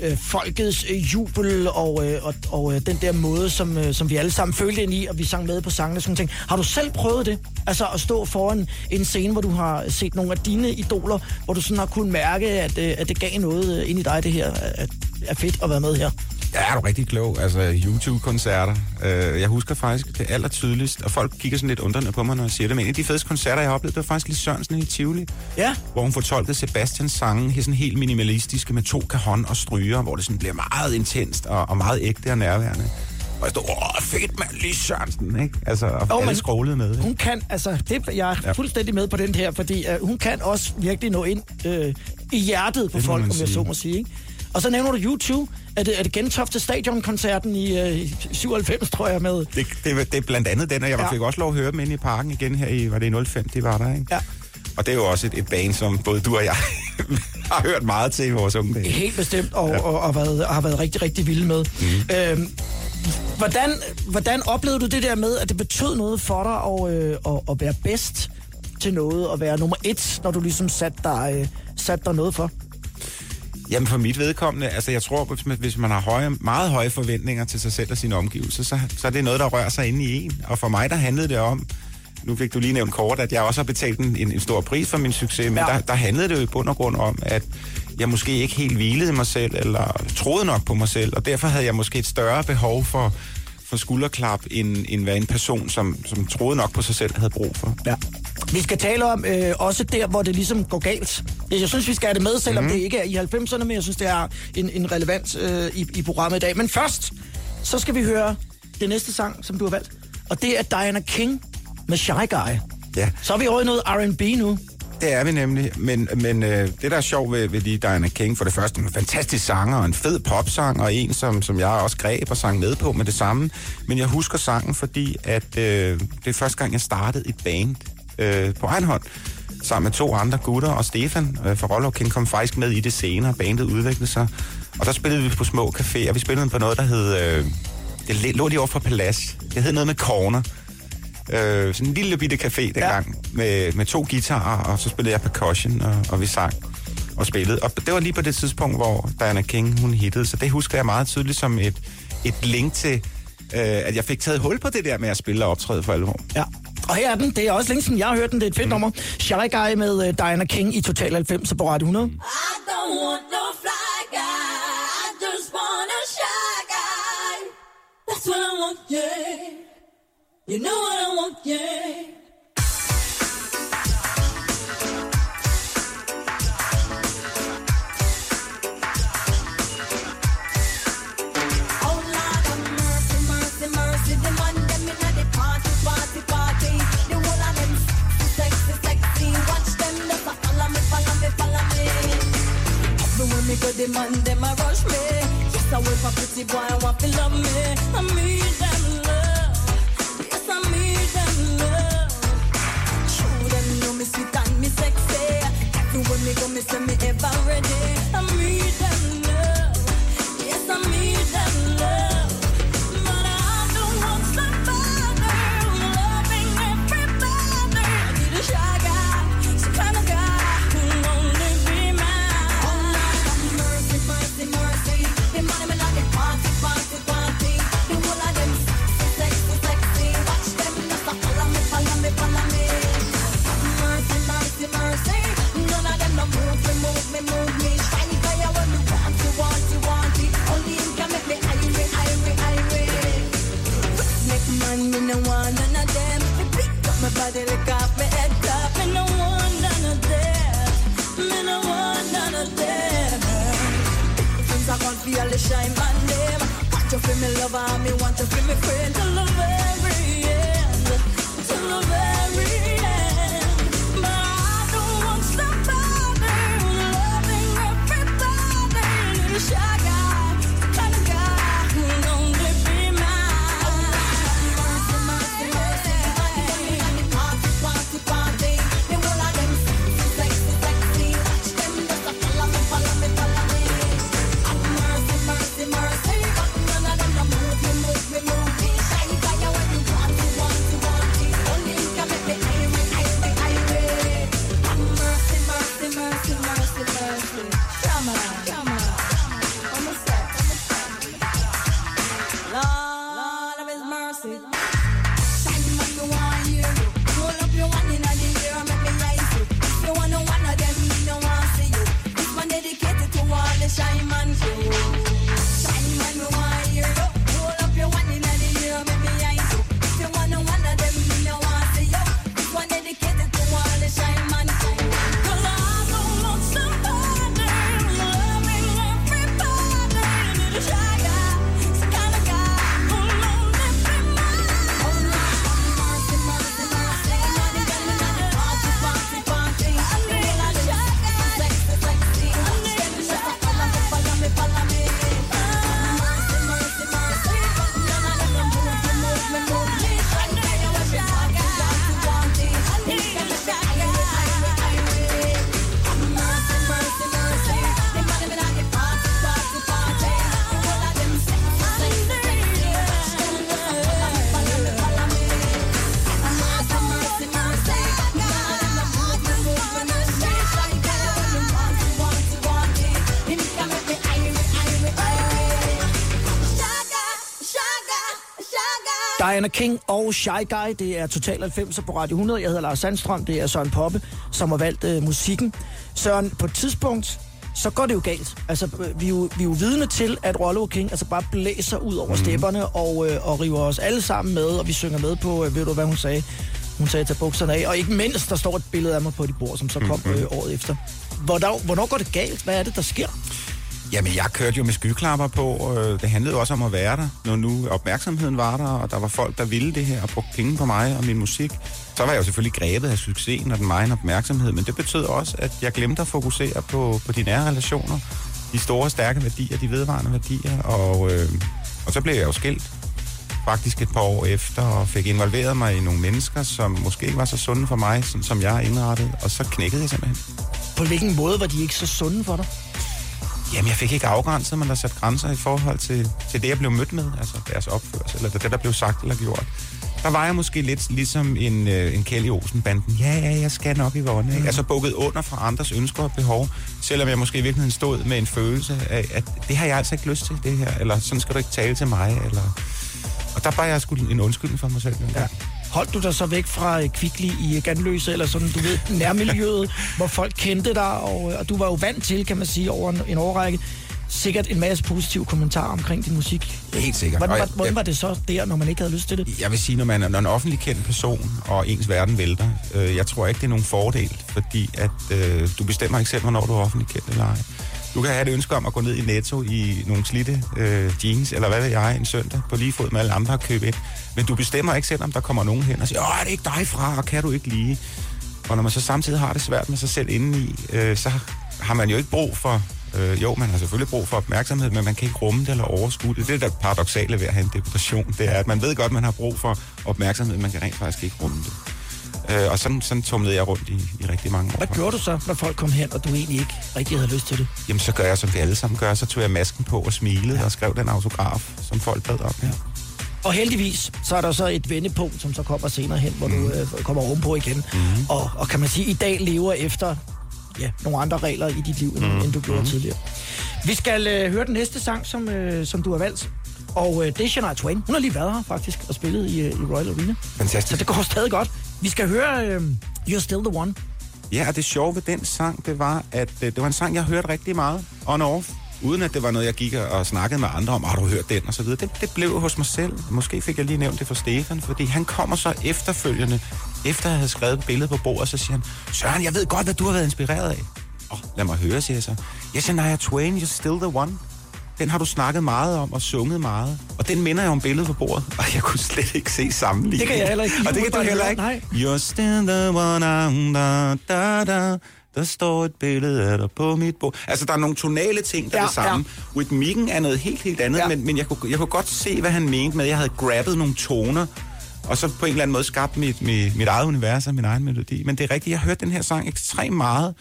øh, folkets øh, jubel og, øh, og, og øh, den der måde, som, øh, som vi alle sammen følte ind i, og vi sang med på sangene og sådan ting. Har du selv prøvet det? Altså at stå foran en scene, hvor du har set nogle af dine idoler, hvor du sådan har kunnet mærke, at, øh, at det gav noget øh, ind i dig, det her, at er fedt at være med her. Ja, er du rigtig klog. Altså, YouTube-koncerter. Øh, jeg husker faktisk det aller tydeligst, og folk kigger sådan lidt undrende på mig, når jeg siger det, men en af de fedeste koncerter, jeg har oplevet, det var faktisk lige Sørensen i Tivoli, Ja, hvor hun fortolkede Sebastians sange, her sådan helt minimalistiske med to kahon og stryger, hvor det sådan bliver meget intenst og, og meget ægte og nærværende. Og jeg stod, åh, fedt mand, lige Sørensen, ikke? Altså, og Jo, alle skrålede med. Ikke? hun kan, altså, det, jeg er Ja. fuldstændig med på den her, fordi uh, hun kan også virkelig nå ind øh, i hjertet på Det folk, om jeg så må sige. Ikke? Og så nævner du YouTube. Er det, er det Gentofte Stadion-koncerten i øh, 97, tror jeg, med? Det, det, det er blandt andet den, og jeg Ja. fik også lov at høre dem inde i parken igen her i, var det i 05, det var der, ikke? Ja. Og det er jo også et, et band, som både du og jeg [LAUGHS] har hørt meget til i vores unge dage. Helt bestemt, og, ja. og, og, været, og har været rigtig, rigtig vilde med. Mm. Øhm, hvordan, hvordan oplevede du det der med, at det betød noget for dig at, øh, at, at være bedst til noget, og være nummer et, når du ligesom satte dig, øh, satte dig noget for? Jamen for mit vedkommende, altså jeg tror, hvis man, hvis man har høje, meget høje forventninger til sig selv og sine omgivelser, så, så er det noget, der rører sig inde i en. Og for mig, der handlede det om, nu fik du lige nævnt kort, at jeg også har betalt en, en, stor pris for min succes, men ja. der, der handlede det jo i bund og grund om, at jeg måske ikke helt hvilede mig selv, eller troede nok på mig selv, og derfor havde jeg måske et større behov for, for skulderklap, end, end hvad en person, som, som troede nok på sig selv, havde brug for. Ja. Vi skal tale om øh, også der, hvor det ligesom går galt. Jeg synes, vi skal have det med, selvom mm. det ikke er i 90'erne, men jeg synes, det er en, en relevans øh, i, i programmet i dag. Men først, så skal vi høre det næste sang, som du har valgt. Og det er Diana King med Shy Guy. Ja. Så er vi over i noget R&B nu. Det er vi nemlig, men, men øh, det der er sjovt ved, ved lige Diana King, for det første en fantastisk sanger, og en fed popsang, og en, som, som jeg også greb og sang med på med det samme. Men jeg husker sangen, fordi at øh, det er første gang, jeg startede et band øh, på egen hånd, sammen med to andre gutter, og Stefan øh, fra Rollo King kom faktisk med i det senere, bandet udviklede sig. Og der spillede vi på små caféer, vi spillede på noget, der hed, øh, det lå lige over for Palace, det hed noget med Corner. Øh, sådan en lille bitte café dengang, ja. med, med to guitarer, og så spillede jeg percussion, og, og vi sang og spillede. Og det var lige på det tidspunkt, hvor Diana King, hun hittede, så det husker jeg meget tydeligt som et, et link til, øh, at jeg fik taget hul på det der med at spille og optræde for alvor. Ja. Og her er den. Det er også længe siden, jeg har hørt den. Det er et fedt mm. nummer. Shy Guy med øh, Diana King i Total 90 på Radio 100. I don't want no fly guy. I just want a shy guy. That's what I want, yeah. You know what I want, yeah. King og Shy Guy, det er Total 90 på Radio 100. Jeg hedder Lars Sandstrøm, det er Søren Poppe, som har valgt øh, musikken. Søren, på et tidspunkt, så går det jo galt. Altså, øh, vi er jo, vi er jo vidne til, at Rollo King altså bare blæser ud over mm. stepperne og, øh, og river os alle sammen med, og vi synger med på, øh, ved du hvad hun sagde? Hun sagde, tage bukserne af. Og ikke mindst, der står et billede af mig på de bord, som så kom øh, året efter. Hvornår, hvornår går det galt? Hvad er det, der sker? Jamen, jeg kørte jo med skyklapper på. Øh, det handlede jo også om at være der, når nu opmærksomheden var der, og der var folk, der ville det her og brugte penge på mig og min musik. Så var jeg jo selvfølgelig grebet af succesen og den meget opmærksomhed, men det betød også, at jeg glemte at fokusere på, på de nære relationer, de store, stærke værdier, de vedvarende værdier, og, øh, og så blev jeg jo skilt faktisk et par år efter, og fik involveret mig i nogle mennesker, som måske ikke var så sunde for mig, sådan som jeg er indrettet, og så knækkede jeg simpelthen. På hvilken måde var de ikke så sunde for dig? Jamen, jeg fik ikke afgrænset, men der sat grænser i forhold til, til det, jeg blev mødt med, altså deres opførsel, eller det, der blev sagt eller gjort. Der var jeg måske lidt ligesom en, øh, en Kelly Olsen-banden. Ja, ja, jeg skal nok i vågne. Mm. Altså bukket under for andres ønsker og behov, selvom jeg måske i virkeligheden stod med en følelse af, at det har jeg altså ikke lyst til, det her, eller sådan skal du ikke tale til mig, eller... Og der var jeg sgu en undskyldning for mig selv. Ja. Holdt du dig så væk fra øh, Kvickly i Ganløse, eller sådan, du ved, nærmiljøet, [LAUGHS] hvor folk kendte dig, og, og du var jo vant til, kan man sige, over en, en årrække, sikkert en masse positive kommentarer omkring din musik. Helt sikkert. Hvordan, jeg- hvordan var det så der, når man ikke havde lyst til det? Jeg vil sige, når man er en offentlig kendt person, og ens verden vælter, øh, jeg tror ikke, det er nogen fordel, fordi at øh, du bestemmer ikke selv, hvornår du er offentlig kendt eller ej. Du kan have et ønske om at gå ned i Netto i nogle slitte øh, jeans, eller hvad ved jeg, en søndag, på lige fod med alle andre og købe ind. Men du bestemmer ikke selv, om der kommer nogen hen og siger, åh, er det ikke dig fra, og kan du ikke lige? Og når man så samtidig har det svært med sig selv indeni, øh, så har man jo ikke brug for... Øh, jo, man har selvfølgelig brug for opmærksomhed, men man kan ikke rumme det eller overskue det. Det er det paradoxale ved at have en depression. Det er, at man ved godt, man har brug for opmærksomhed, men man kan rent faktisk ikke rumme det. Øh, og sådan, sådan tumlede jeg rundt i, i rigtig mange år. Hvad gjorde du så, når folk kom hen, og du egentlig ikke rigtig havde lyst til det? Jamen, så gør jeg, som vi alle sammen gør. Så tog jeg masken på og smilede ja. og skrev den autograf, som folk bad om. Ja. Og heldigvis, så er der så et vendepunkt, som så kommer senere hen, hvor Mhm. du øh, kommer ovenpå igen. Mm. Og, og kan man sige, i dag lever efter ja, nogle andre regler i dit liv, end, mm. end du gjorde tidligere. Vi skal øh, høre den næste sang, som, øh, som du har valgt. Og øh, det er Shania Twain. Hun har lige været her faktisk og spillet i, øh, i Royal Arena. Så Fantastisk. det går stadig godt. Vi skal høre øh, You're Still the One. Ja, og det sjove ved den sang, det var, at øh, det var en sang, jeg hørte rigtig meget on off. Uden at det var noget, jeg gik og snakkede med andre om, har du hørt den, og så videre. Det, det blev hos mig selv. Måske fik jeg lige nævnt det for Stefan, fordi han kommer så efterfølgende, efter jeg havde skrevet et billede på bordet, så siger han, Søren, jeg ved godt, hvad du har været inspireret af. Åh, oh, lad mig høre, siger jeg så. Jeg siger, Shania Twain, you're still the one. Den har du snakket meget om og sunget meget. Og den minder jeg om billedet på bordet. Og jeg kunne slet ikke se sammenligning. Det kan jeg heller ikke. Og det kan du heller ikke. Nej. You're still the one, da, da, da. Der står et billede af dig på mit bord. Altså, der er nogle tonale ting, der er Ja, det samme. Rhytmikken er noget helt, helt andet, Ja. ja. men, men jeg, kunne, jeg kunne godt se, hvad han mente med, at jeg havde grabbet nogle toner, og så på en eller anden måde skabt mit, mit, mit eget univers og min egen melodi. Men det er rigtigt, jeg har hørt den her sang ekstremt meget,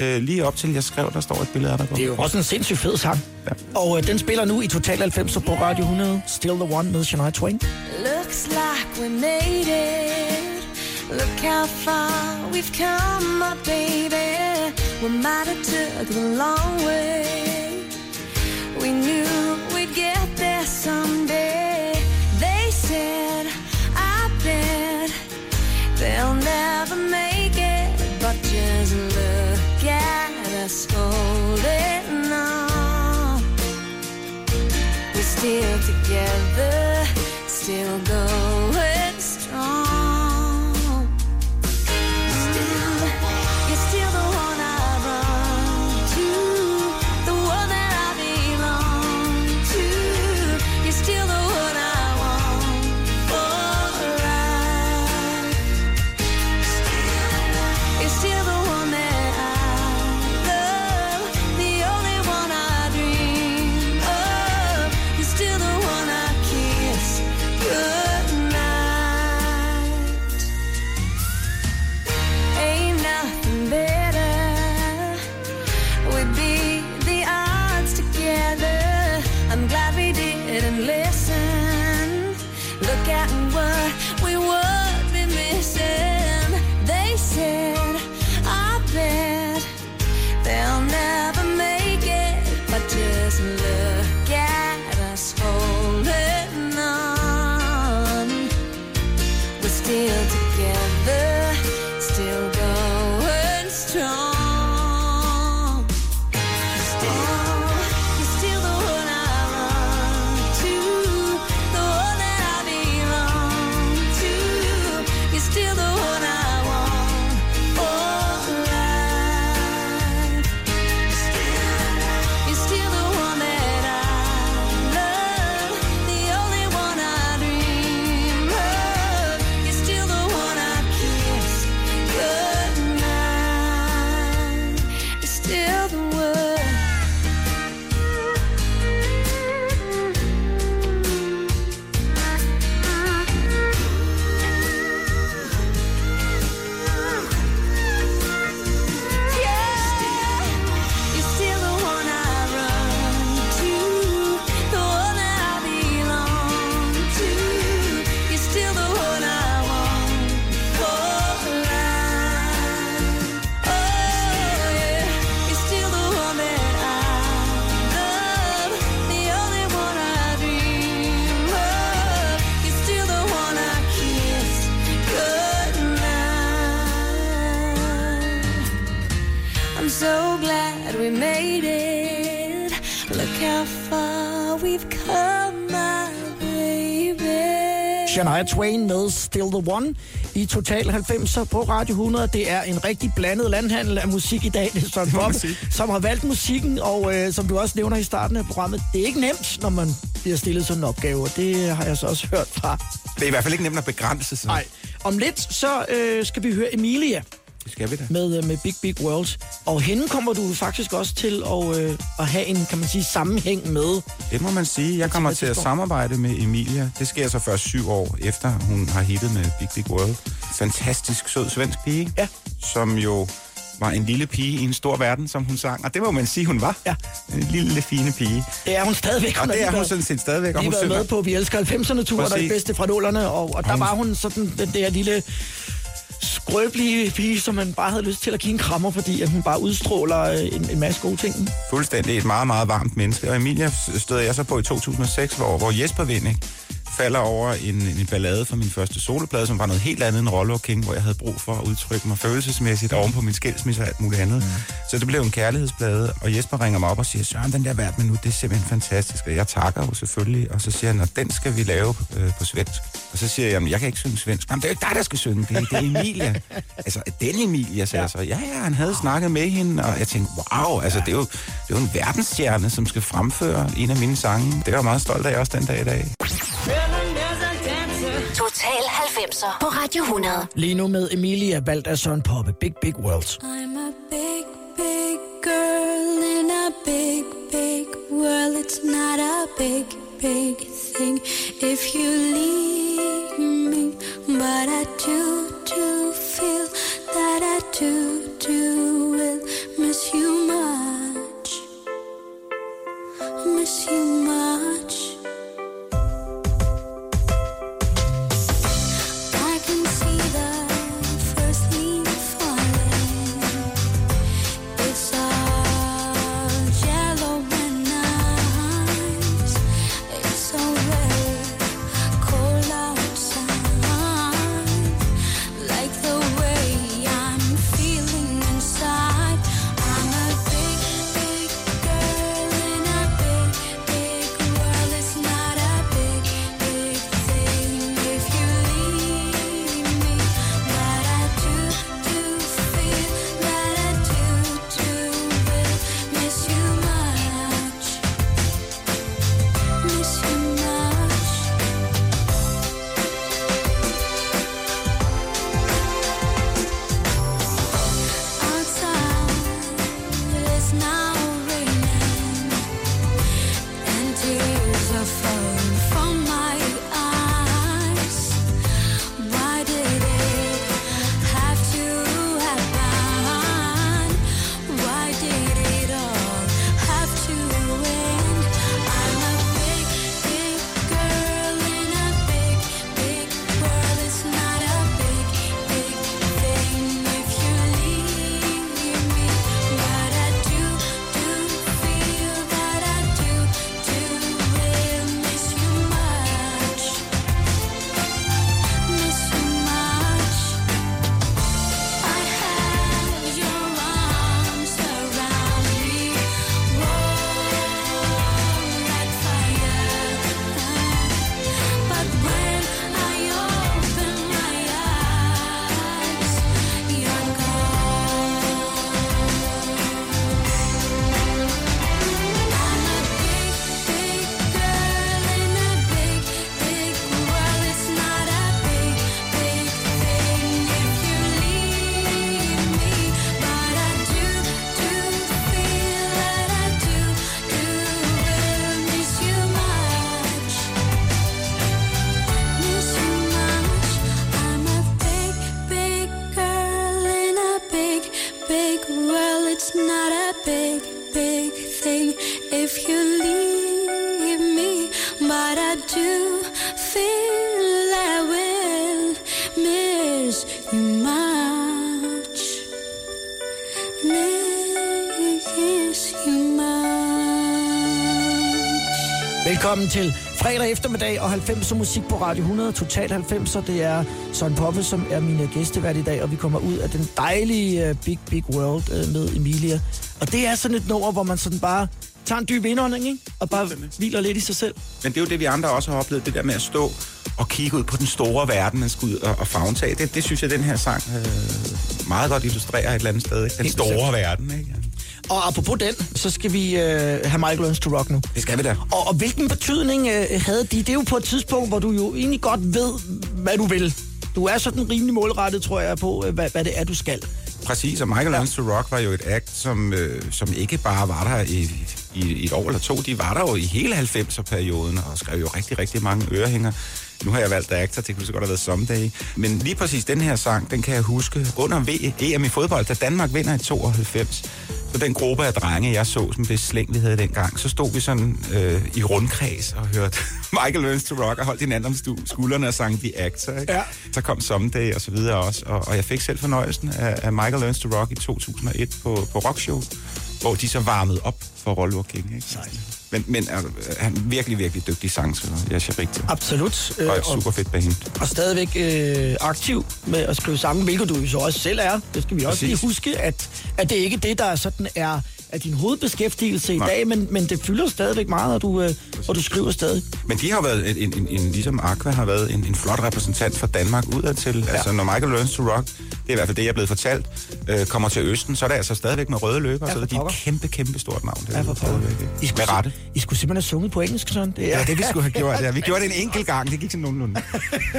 øh, lige op til jeg skrev, der står et billede af dig på. Det er jo også en sindssygt fed sang. Ja. Og øh, den spiller nu i Total 90 på Radio 100. Still the One med Shania Twain. Looks like we made it. Look how far we've come, my baby. We might have took the long way. We knew we'd get there someday. They said, I bet they'll never make it. But just look at us holding on. We're still together, still going Twain med Still the One i Total 90'er på Radio 100. Det er en rigtig blandet landhandel af musik i dag. Det er Søren Bob, som har valgt musikken, og øh, som du også nævner i starten af programmet, det er ikke nemt, når man bliver stillet sådan en opgave, og det har jeg så også [LAUGHS] hørt fra. Det er i hvert fald ikke nemt at begrænse sig. Nej. Om lidt, så øh, skal vi høre Emilia Det skal vi da. med, øh, med Big Big World. Og hende kommer du faktisk også til at, øh, at have en, kan man sige, sammenhæng med. Det må man sige. Jeg kommer til at samarbejde med Emilia. Det sker så først syv år efter, hun har hittet med Big Big World. Fantastisk sød svensk pige, Ja. som jo var en lille pige i en stor verden, som hun sang. Og det må man sige, hun var. Ja. En lille, fine pige. Det er hun stadigvæk. Og har det er hun været- sådan set stadigvæk. Og hun synger. med på Vi elsker 90'erne-turen og de Præcis. bedste fra nullerne, og, og der var hun sådan den der lille skrøbelige pige, som man bare havde lyst til at give en krammer, fordi at hun bare udstråler øh, en, en masse gode ting. fuldstændig et meget, meget varmt menneske. Og Emilia stod jeg så på i 2006, hvor, hvor Jesper Vindig falder over en, en ballade fra min første soloplade, som var noget helt andet end Rollo King, hvor jeg havde brug for at udtrykke mig følelsesmæssigt oven på min skilsmisse og alt muligt andet. Mm. Så det blev en kærlighedsplade, og Jesper ringer mig op og siger, Søren, den der hvert minut, det er simpelthen fantastisk. Og jeg takker jo selvfølgelig, og så siger han, den skal vi lave øh, på svensk. Og så siger jeg, jamen, jeg kan ikke synge svensk. Jamen, det er jo ikke dig, der skal synge, det er, det er Emilia. [LAUGHS] altså, den Emilia, sagde ja. jeg så. Ja, ja, han havde snakket med hende, og jeg tænkte, wow, altså, det er jo, det er jo en verdensstjerne, som skal fremføre en af mine sange. Det er jeg meget stolt af også den dag i dag. Total 90'er på Radio 100. Lige nu med Emilia, Søren Poppe, Big Big World. I'm a big Velkommen til fredag eftermiddag og 90'er musik på Radio 100, Total 90'er. Det er Søren Poppe, som er min øh, gæstevært i dag, og vi kommer ud af den dejlige uh, Big Big World uh, med Emilia. Og det er sådan et nummer, hvor man sådan bare tager en dyb indånding, ikke? Og bare hviler lidt i sig selv. Men det er jo det, vi andre også har oplevet, det der med at stå og kigge ud på den store verden, man skal ud og, og fagntage. Det, det synes jeg, den her sang øh, meget godt illustrerer et eller andet sted. Ikke? Den store verden, ikke? Og apropos den, så skal vi øh, have Michael Learns to Rock nu. Det skal vi da. Og, og hvilken betydning øh, havde de? Det er jo på et tidspunkt, hvor du jo egentlig godt ved, hvad du vil. Du er sådan rimelig målrettet, tror jeg, på, øh, hvad, hvad det er, du skal. Præcis, og Michael Learns to Rock var jo et act, som, øh, som ikke bare var der i, i, i et år eller to, de var der jo i hele 90'er-perioden, og skrev jo rigtig, rigtig mange ørehænger. Nu har jeg valgt actor, det kunne så godt have været Someday. Men lige præcis den her sang, den kan jeg huske under V- EM i fodbold, da Danmark vinder i 92. Så den gruppe af drenge, jeg så, som det slæng, vi havde dengang, så stod vi sådan øh, i rundkreds og hørte [LAUGHS] Michael Learns to Rock og holdt hinanden om skuldrene og sang The Actor. Ikke? Ja. Så kom Someday og så videre også, og, og jeg fik selv fornøjelsen af, af Michael Learns to Rock i 2001 på, på Rockshow, hvor de så varmede op for Rollo King. Ikke? Men, men han er en virkelig, virkelig dygtig sangspiller, jeg er rigtig. Absolut. Øh, Og et super fedt band. og stadigvæk øh, aktiv med at skrive sange, hvilket du jo så også selv er. Det skal vi også Præcis. lige huske, at, at det ikke er det, der sådan er, er din hovedbeskæftigelse i Nej. dag, men, men det fylder stadigvæk meget, og du, øh, og du skriver stadig. Men de har været, en, en, en, ligesom Aqua har været en, en flot repræsentant for Danmark udadtil. Ja. Altså, når Michael Learns to Rock, det er i hvert fald det, jeg er blevet fortalt, øh, kommer til Østen, så er det altså stadigvæk med røde løber, Ja, så er de er et kæmpe, kæmpe stort navn. Det Ja, for stadigvæk, ikke? I skulle, Med rette. I skulle simpelthen have sunget på engelsk, sådan. Det er, Ja, det vi skulle have gjort. Ja. Vi gjorde det en [LAUGHS] enkelt gang, det gik sådan nogenlunde.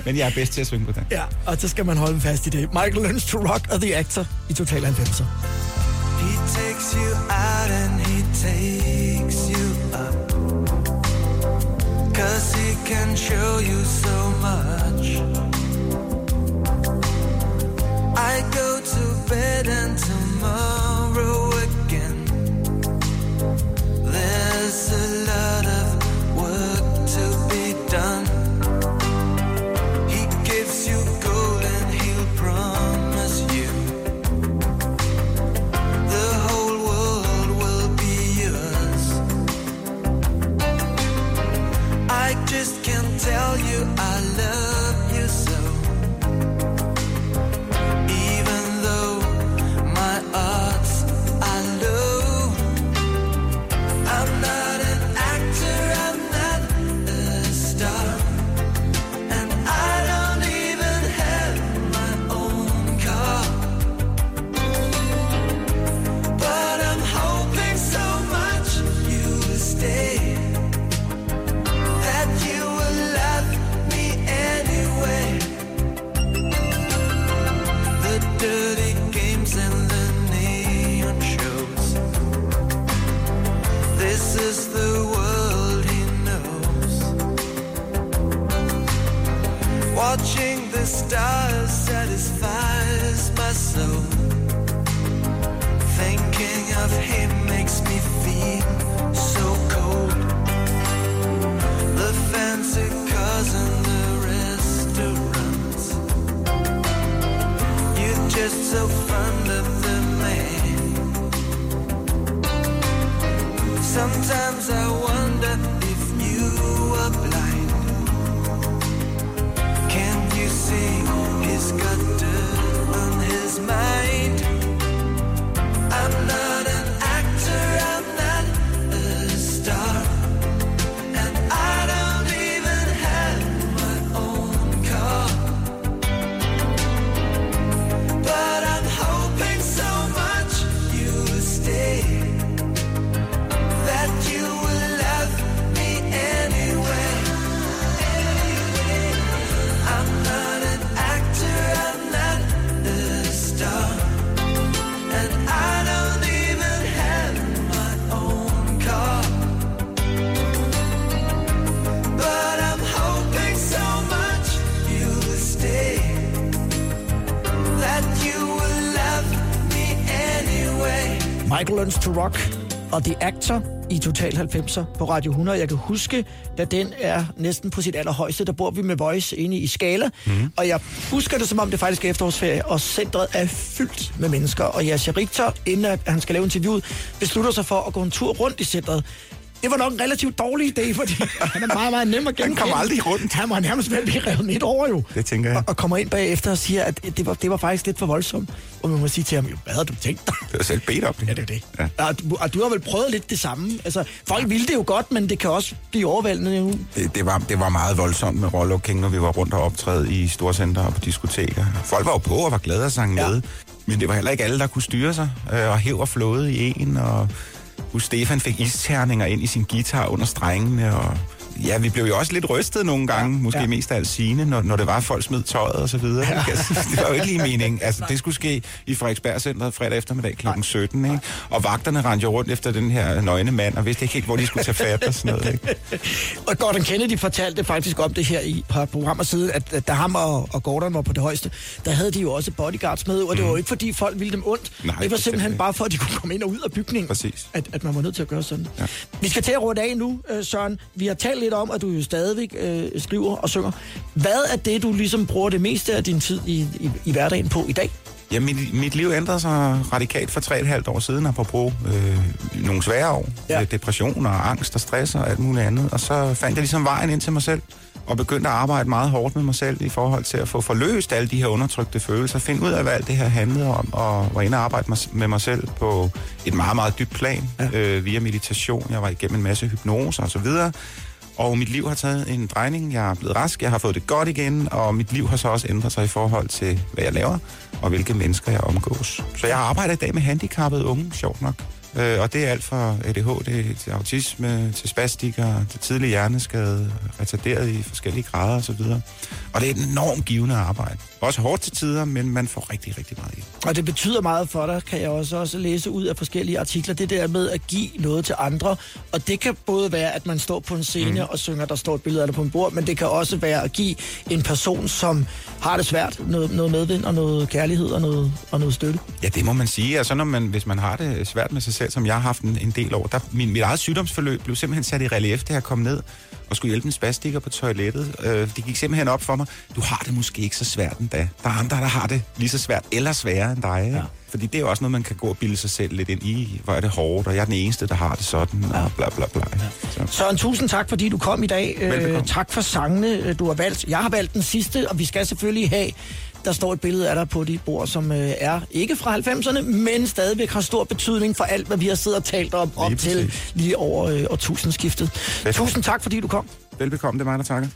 Men jeg er bedst til at synge på det. Ja, og så skal man holde fast i det. Michael Learns to Rock og The Actor i Total 90'er. He takes you out and he takes you up. Cause he can show you so much. I go to bed and tomorrow again. There's a lot of the stars satisfies my soul. Thinking of him makes me feel so cold. The fancy cars and the restaurants. You're just so fond of the man. Sometimes I i Total 90'er på Radio 100. Jeg kan huske, da den er næsten på sit allerhøjeste, der bor vi med Voice inde i Skala. Mm. Og jeg husker det, som om det faktisk er efterårsferie, og centret er fyldt med mennesker. Og Yasha Richter, inden at han skal lave interviewet, beslutter sig for at gå en tur rundt i centret. Det var nok en relativt dårlig idé, fordi [LAUGHS] han er meget, meget nem at genkende. kommer aldrig rundt. Han må nærmest vel blive revet midt over jo. Det tænker jeg. Og, og kommer ind bagefter og siger, at det var, det var faktisk lidt for voldsomt. Og man må sige til ham, jo, hvad havde du tænkt dig? Det var selv bedt op. Ja, det er det. Ja. Og, du, og du har vel prøvet lidt det samme. Altså, folk ville det jo godt, men det kan også blive overvældende nu. Det, det, var, det var meget voldsomt med rollokking, når vi var rundt og optræde i storcenter og på diskoteker. Folk var jo på og var glade og sang Ja. med. Men det var heller ikke alle, der kunne styre sig. Øh, og hæv og flåde i en, og Stefan fik isterninger ind i sin guitar under strengene, og ja, vi blev jo også lidt rystet nogle gange, ja. måske Ja. mest af alt sine, når, når det var, at folk smed tøjet og så videre. Ja. Altså, det var jo ikke lige [LAUGHS] meningen. Altså, det skulle ske i Frederiksberg Center fredag eftermiddag kl. 17, ikke? Og vagterne rendte jo rundt efter den her nøgne mand, og vidste ikke helt, hvor de skulle tage fat og sådan noget, ikke? [LAUGHS] Og Gordon Kennedy fortalte faktisk om det her i på programmer siden, at, at da ham og, og Gordon var på det højeste, der havde de jo også bodyguards med, og det var jo ikke fordi folk ville dem ondt. Mhm. Nej, det var simpelthen ikke. bare for, at de kunne komme ind og ud af bygningen. Præcis. At, at man var nødt til at gøre sådan. Ja. Vi skal til at runde af nu, øh, Søren. Vi har talt lidt om, at du jo stadigvæk øh, skriver og synger. Hvad er det, du ligesom bruger det meste af din tid i, i, i hverdagen på i dag? Ja, mit, mit liv ændrede sig radikalt for tre et halvt år siden, apropos øh, nogle svære år. Ja. Ja. Depression og angst og stress og alt muligt andet. Og så fandt jeg ligesom vejen ind til mig selv, og begyndte at arbejde meget hårdt med mig selv i forhold til at få forløst alle de her undertrykte følelser, finde ud af, hvad alt det her handlede om, og var inde og arbejde med mig selv på et meget, meget dybt plan, ja. øh, via meditation. Jeg var igennem en masse hypnose og så videre. Og mit liv har taget en drejning. Jeg er blevet rask, jeg har fået det godt igen, og mit liv har så også ændret sig i forhold til, hvad jeg laver, og hvilke mennesker jeg omgås. Så jeg arbejder i dag med handicappede unge, sjovt nok. Øh, og det er alt fra ADHD til autisme, til spastikker, til tidlig hjerneskade, retarderet i forskellige grader osv. Og det er et enormt givende arbejde. Også hårdt til tider, men man får rigtig, rigtig meget i. Og det betyder meget for dig, kan jeg også, også læse ud af forskellige artikler, det der med at give noget til andre. Og det kan både være, at man står på en scene mm. og synger, der står et billede af dig på en bord, men det kan også være at give en person, som har det svært, noget, noget medvind og noget kærlighed og noget, og noget støtte. Ja, det må man sige. Altså, når man, hvis man har det svært med sig selv, som jeg har haft en, en del år, der, min, mit eget sygdomsforløb blev simpelthen sat i relief, da jeg kom ned og skulle hjælpe en spastiker på toilettet. Øh, det gik simpelthen op for mig, du har det måske ikke så svært endda. Der er andre, der har det lige så svært eller sværere end dig. Ja. Fordi det er jo også noget, man kan gå og bilde sig selv lidt ind i. Hvor er det hårdt, og jeg er den eneste, der har det sådan, og bla bla bla. Ja. Så. Søren, tusind tak, fordi du kom i dag. Øh, tak for sangene, øh, du har valgt. Jeg har valgt den sidste, og vi skal selvfølgelig have... Der står et billede af dig på dit bord, som øh, er ikke fra 90'erne, men stadigvæk har stor betydning for alt, hvad vi har siddet og talt om op Lige til præcis. lige over øh, årtusindskiftet. Fedt. Tusind tak, fordi du kom. Velbekomme, det er mig, der takker.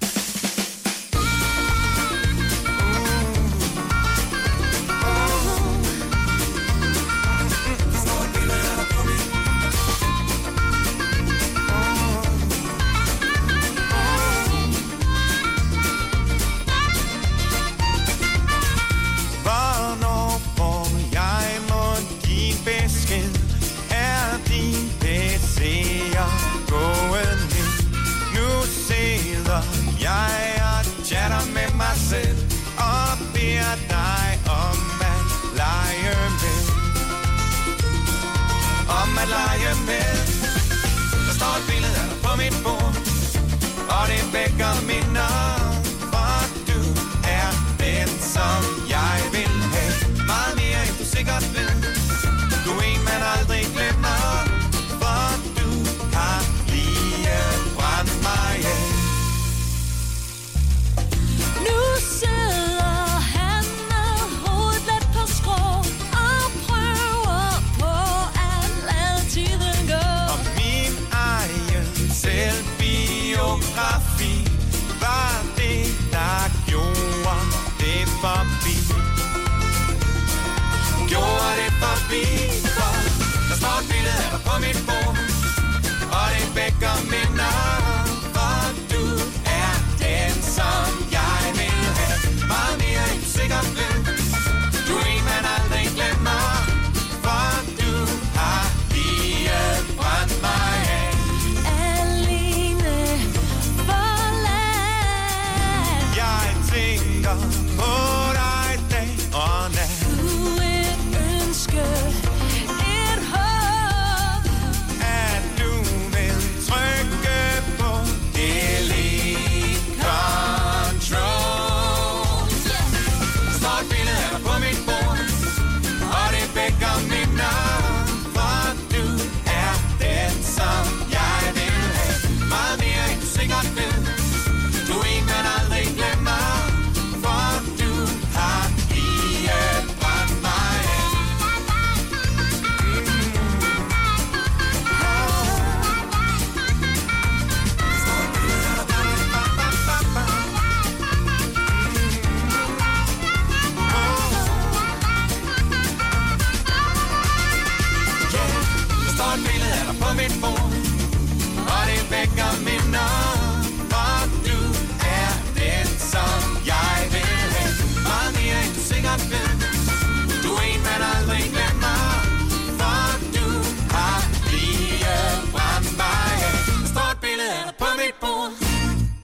Billede er der på mit bord Og det vækker minder